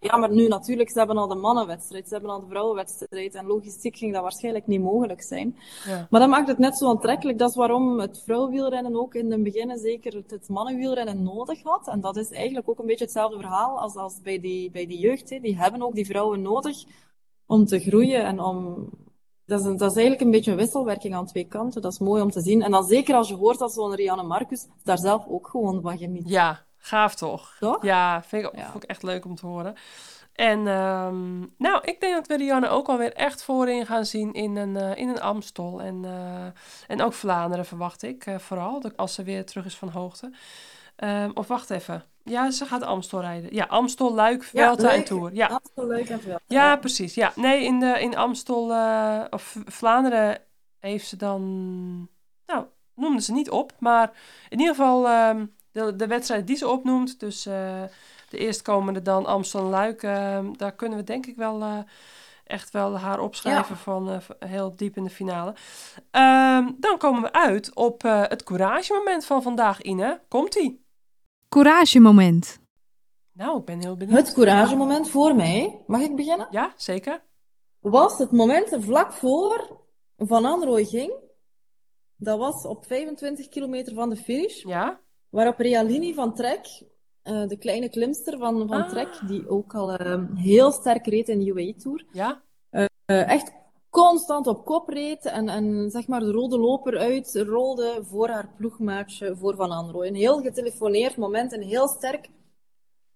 Ja, maar nu natuurlijk, ze hebben al de mannenwedstrijd, ze hebben al de vrouwenwedstrijd. En logistiek ging dat waarschijnlijk niet mogelijk zijn. Ja. Maar dat maakt het net zo aantrekkelijk. Dat is waarom het vrouwenwielrennen ook in het begin zeker het mannenwielrennen nodig had. En dat is eigenlijk ook een beetje hetzelfde verhaal als, als bij, die, bij die jeugd. Hè. Die hebben ook die vrouwen nodig om te groeien en om... Dat is, een, dat is eigenlijk een beetje een wisselwerking aan twee kanten. Dat is mooi om te zien. En dan zeker als je hoort dat zo'n Rianne Marcus daar zelf ook gewoon van geniet. Ja, Gaaf toch? Toch? Ja, vind ik ook, echt leuk om te horen. En um, nou, ik denk dat we Rianne ook alweer echt voorin gaan zien in een, uh, in een Amstel. En, uh, en ook Vlaanderen verwacht ik uh, vooral, als ze weer terug is van hoogte. Um, of wacht even. Ja, ze gaat Amstel rijden. Ja, Amstel, Luik, Vuelta ja, en Tour. Ja, Amstel, Luik en. Ja, ja, precies. Ja, nee, in, de, in Amstel of Vlaanderen heeft ze dan... Nou, noemde ze niet op. Maar in ieder geval... Um, de, de wedstrijd die ze opnoemt, dus uh, de eerstkomende dan Amsterdam-Luik, uh, daar kunnen we denk ik wel uh, echt wel haar opschrijven ja. van heel diep in de finale. Ehm, dan komen we uit op het couragemoment van vandaag, Ine. Komt-ie? Couragemoment. Nou, ik ben heel benieuwd. Het couragemoment voor mij, mag ik beginnen? Ja, zeker. Was het moment vlak voor Van Anrooy ging. Dat was op 25 kilometer van de finish. Ja. Waarop Realini van Trek, uh, de kleine klimster van, van Ah. Trek, die ook al uh, heel sterk reed in de UAE Tour, Ja? uh, echt constant op kop reed en, en zeg maar de rode loper uitrolde voor haar ploegmaatje voor Van Anrooy. Een heel getelefoneerd moment, een heel sterk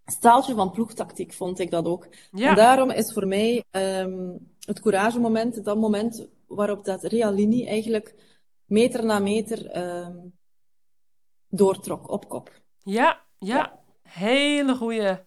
staaltje van ploegtactiek vond ik dat ook. Ja. En daarom is voor mij um, het couragemoment dat moment waarop dat Realini eigenlijk meter na meter um, doortrok op kop. Ja, ja. Ja. Hele goede.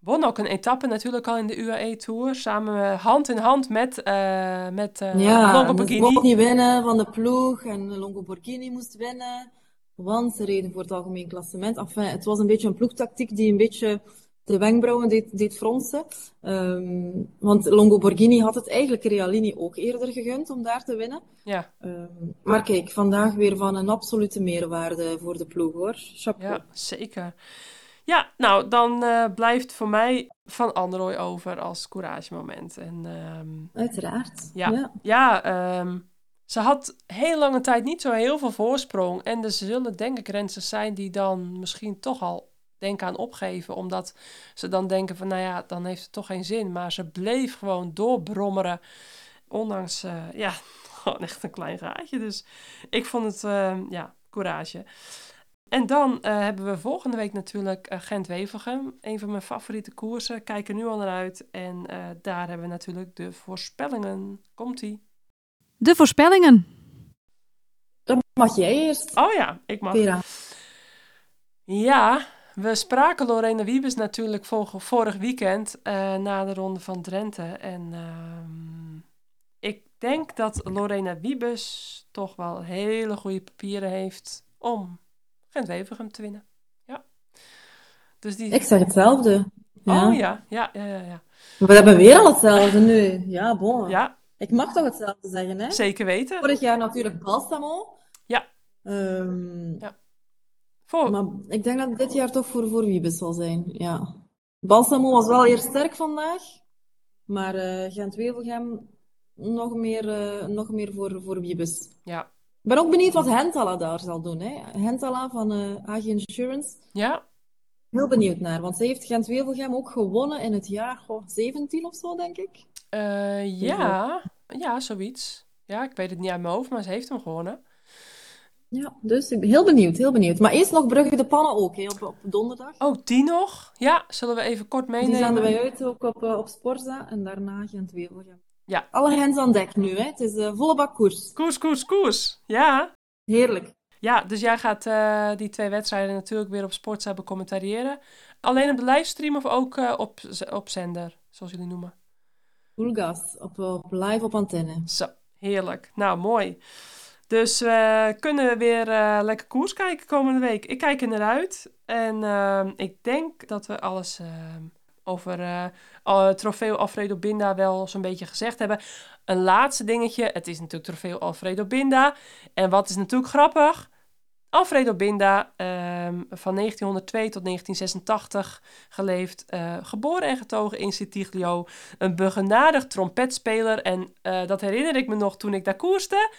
Won ook een etappe natuurlijk al in de UAE Tour. Samen hand in hand met, uh, met uh, ja, Longo Borghini. mocht niet winnen van de ploeg en Longo Borghini moest winnen. Want ze reden voor het algemeen klassement. Enfin, het was een beetje een ploegtactiek die een beetje de wenkbrauwen deed, deed fronsen. Um, want Longo Borghini had het eigenlijk Realini ook eerder gegund om daar te winnen. Ja. Um, maar kijk, vandaag weer van een absolute meerwaarde voor de ploeg hoor. Chapeau. Ja, zeker. Ja, nou, dan uh, blijft voor mij Van Androoy over als couragemoment. En, um, Uiteraard. Ja, ja. ja um, ze had heel lange tijd niet zo heel veel voorsprong. En er zullen denk ik zijn die dan misschien toch al denken aan opgeven. Omdat ze dan denken van, nou ja, dan heeft het toch geen zin. Maar ze bleef gewoon doorbrommeren. Ondanks, uh, ja, gewoon echt een klein gaatje. Dus ik vond het, uh, ja, courage. En dan uh, hebben we volgende week natuurlijk uh, Gent-Wevelgem. Een van mijn favoriete koersen. Kijken nu al naar uit. En uh, daar hebben we natuurlijk de voorspellingen. Komt-ie. De voorspellingen. Dan mag jij eerst. Oh ja, ik mag. Vera. Ja, we spraken Lorena Wiebes natuurlijk vor vorig weekend na de ronde van Drenthe. En ehm, ik denk dat Lorena Wiebes toch wel hele goede papieren heeft om Gent-Wevelgem te winnen. Ja. Dus die... Ik zeg hetzelfde. Ja. Oh ja, ja, ja, ja, ja. We hebben weer al hetzelfde nu. Ja, bon. Ja. Ik mag toch hetzelfde zeggen, hè? Zeker weten. Vorig jaar natuurlijk Balsamo. Ja. Um, ja. Voor... Maar ik denk dat dit jaar toch voor, voor Wiebes zal zijn, ja. Balsamo was wel eerst sterk vandaag. Maar uh, Gent-Wevelgem nog meer, uh, nog meer voor, voor Wiebes. Ja, ben ook benieuwd wat Hentala daar zal doen. Hè? Hentala van uh, AG Insurance. Ja. Heel benieuwd naar, want zij heeft Gent-Wevelgem ook gewonnen in het jaar goh, 17 of zo, denk ik. Uh, ja, ja, zoiets. Ja, ik weet het niet uit mijn hoofd, maar ze heeft hem gewonnen. Ja, dus ik ben heel benieuwd, heel benieuwd. Maar eerst nog Brugge de Pannen ook, hè, op, op donderdag. Oh, die nog? Ja, zullen we even kort meenemen? Die zenden wij uit ook op, uh, op Sporza en daarna Gent-Wevelgem. Ja. Alle hens aan dek nu, hè. Het is uh, volle bak koers. Koers, koers, koers. Ja. Heerlijk. Ja, dus jij gaat uh, die twee wedstrijden natuurlijk weer op Sportza becommentariëren. Alleen op de livestream of ook uh, op, op zender, zoals jullie noemen? Full gas, op, op live op antenne. Zo, heerlijk. Nou, mooi. Dus we kunnen weer uh, lekker koers kijken komende week. Ik kijk er naar uit. En uh, ik denk dat we alles uh, over uh, trofeo Alfredo Binda wel zo'n beetje gezegd hebben. Een laatste dingetje. Het is natuurlijk trofeo Alfredo Binda. En wat is natuurlijk grappig? Alfredo Binda, um, van 1902 tot 1986 geleefd, uh, geboren en getogen in Sitiglio. Een begenadigd trompetspeler en dat herinner ik me nog toen ik daar koerste.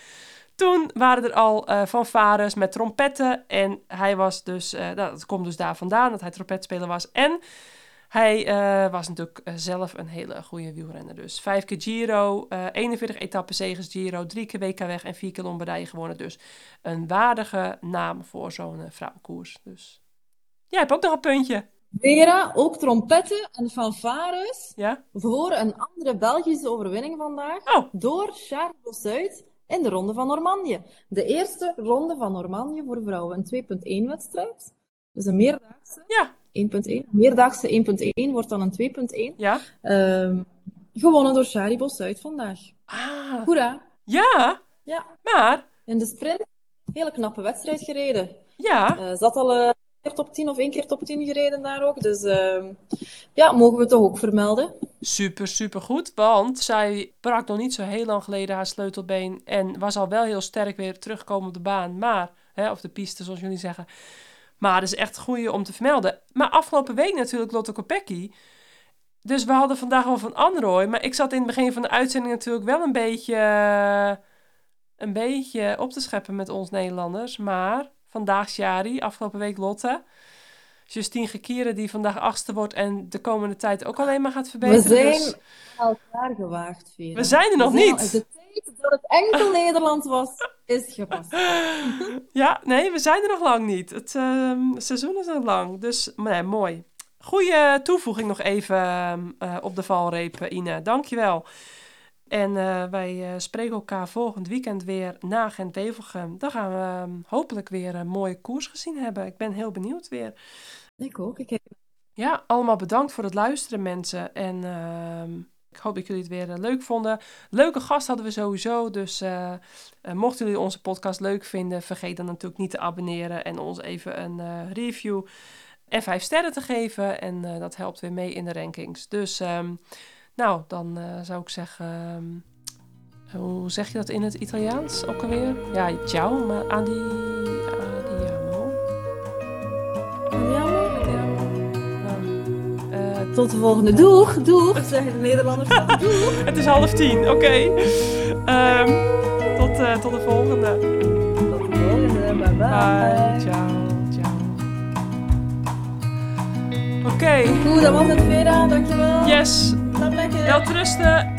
Toen waren er al uh, fanfares met trompetten en hij was dus, nou, dat komt dus daar vandaan dat hij trompetspeler was. En hij uh, was natuurlijk uh, zelf een hele goede wielrenner. Dus vijf keer Giro, uh, 41 etappen zegens Giro, drie keer WK weg en vier keer Lombardije gewonnen. Dus een waardige naam voor zo'n vrouwenkoers. Dus jij hebt ook nog een puntje. Vera, ook trompetten en fanfares ja? voor een andere Belgische overwinning vandaag. Oh. Door Charles Bossuit in de Ronde van Normandië. De eerste Ronde van Normandië voor vrouwen. Een 2.1 wedstrijd. Dus een meerdaagse. Ja. 1.1. Meerdaagse 1.1 wordt dan een 2.1. Ja. Um, gewonnen door Shari Bosuit vandaag. Ah. Hoera. Ja. Ja. Maar. In de sprint, hele knappe wedstrijd gereden. Ja. Uh, zat al een keer top 10 of één keer top 10 gereden daar ook. Dus uh, ja, mogen we toch ook vermelden. Super, super goed. Want zij brak nog niet zo heel lang geleden haar sleutelbeen. En was al wel heel sterk weer teruggekomen op de baan. Maar, hè, of de piste zoals jullie zeggen. Maar dat is echt goed om te vermelden. Maar afgelopen week natuurlijk Lotte Kopecky. Dus we hadden vandaag wel van Android. Maar ik zat in het begin van de uitzending natuurlijk wel een beetje, een beetje op te scheppen met ons Nederlanders. Maar vandaag Shari, afgelopen week Lotte. Justine Gekieren die vandaag achtste wordt en de komende tijd ook alleen maar gaat verbeteren. We zijn dus... gewaagd, Vera. We zijn er nog niet. Dat het enkel Nederland was, is gepast. Ja, nee, we zijn er nog lang niet. Het uh, seizoen is nog lang. Dus nee, mooi. Goeie toevoeging nog even uh, op de valreep, Ine. Dankjewel. En uh, wij spreken elkaar volgend weekend weer na Gent-Wevelgem. Dan gaan we hopelijk weer een mooie koers gezien hebben. Ik ben heel benieuwd weer. Ik ook. Ik heb... Ja, allemaal bedankt voor het luisteren, mensen. En ehm, ik hoop dat jullie het weer eh, leuk vonden. Leuke gast hadden we sowieso. Dus uh, mochten jullie onze podcast leuk vinden, vergeet dan natuurlijk niet te abonneren en ons even een review en vijf sterren te geven. En dat helpt weer mee in de rankings. Dus um, nou, dan zou ik zeggen. Um, hoe zeg je dat in het Italiaans ook alweer? Ja, ciao, maar aan die. Andiamo. Tot de volgende. Doeg, doeg, zeggen de Nederlanders. Doeg. Het is half tien, oké. Okay. Um, tot, uh, tot de volgende. Tot de volgende, bye bye. Bye, ciao, ciao. Oké. Okay. Goed, dat was het Vera, dankjewel. Yes. Slaap lekker. Wel trusten.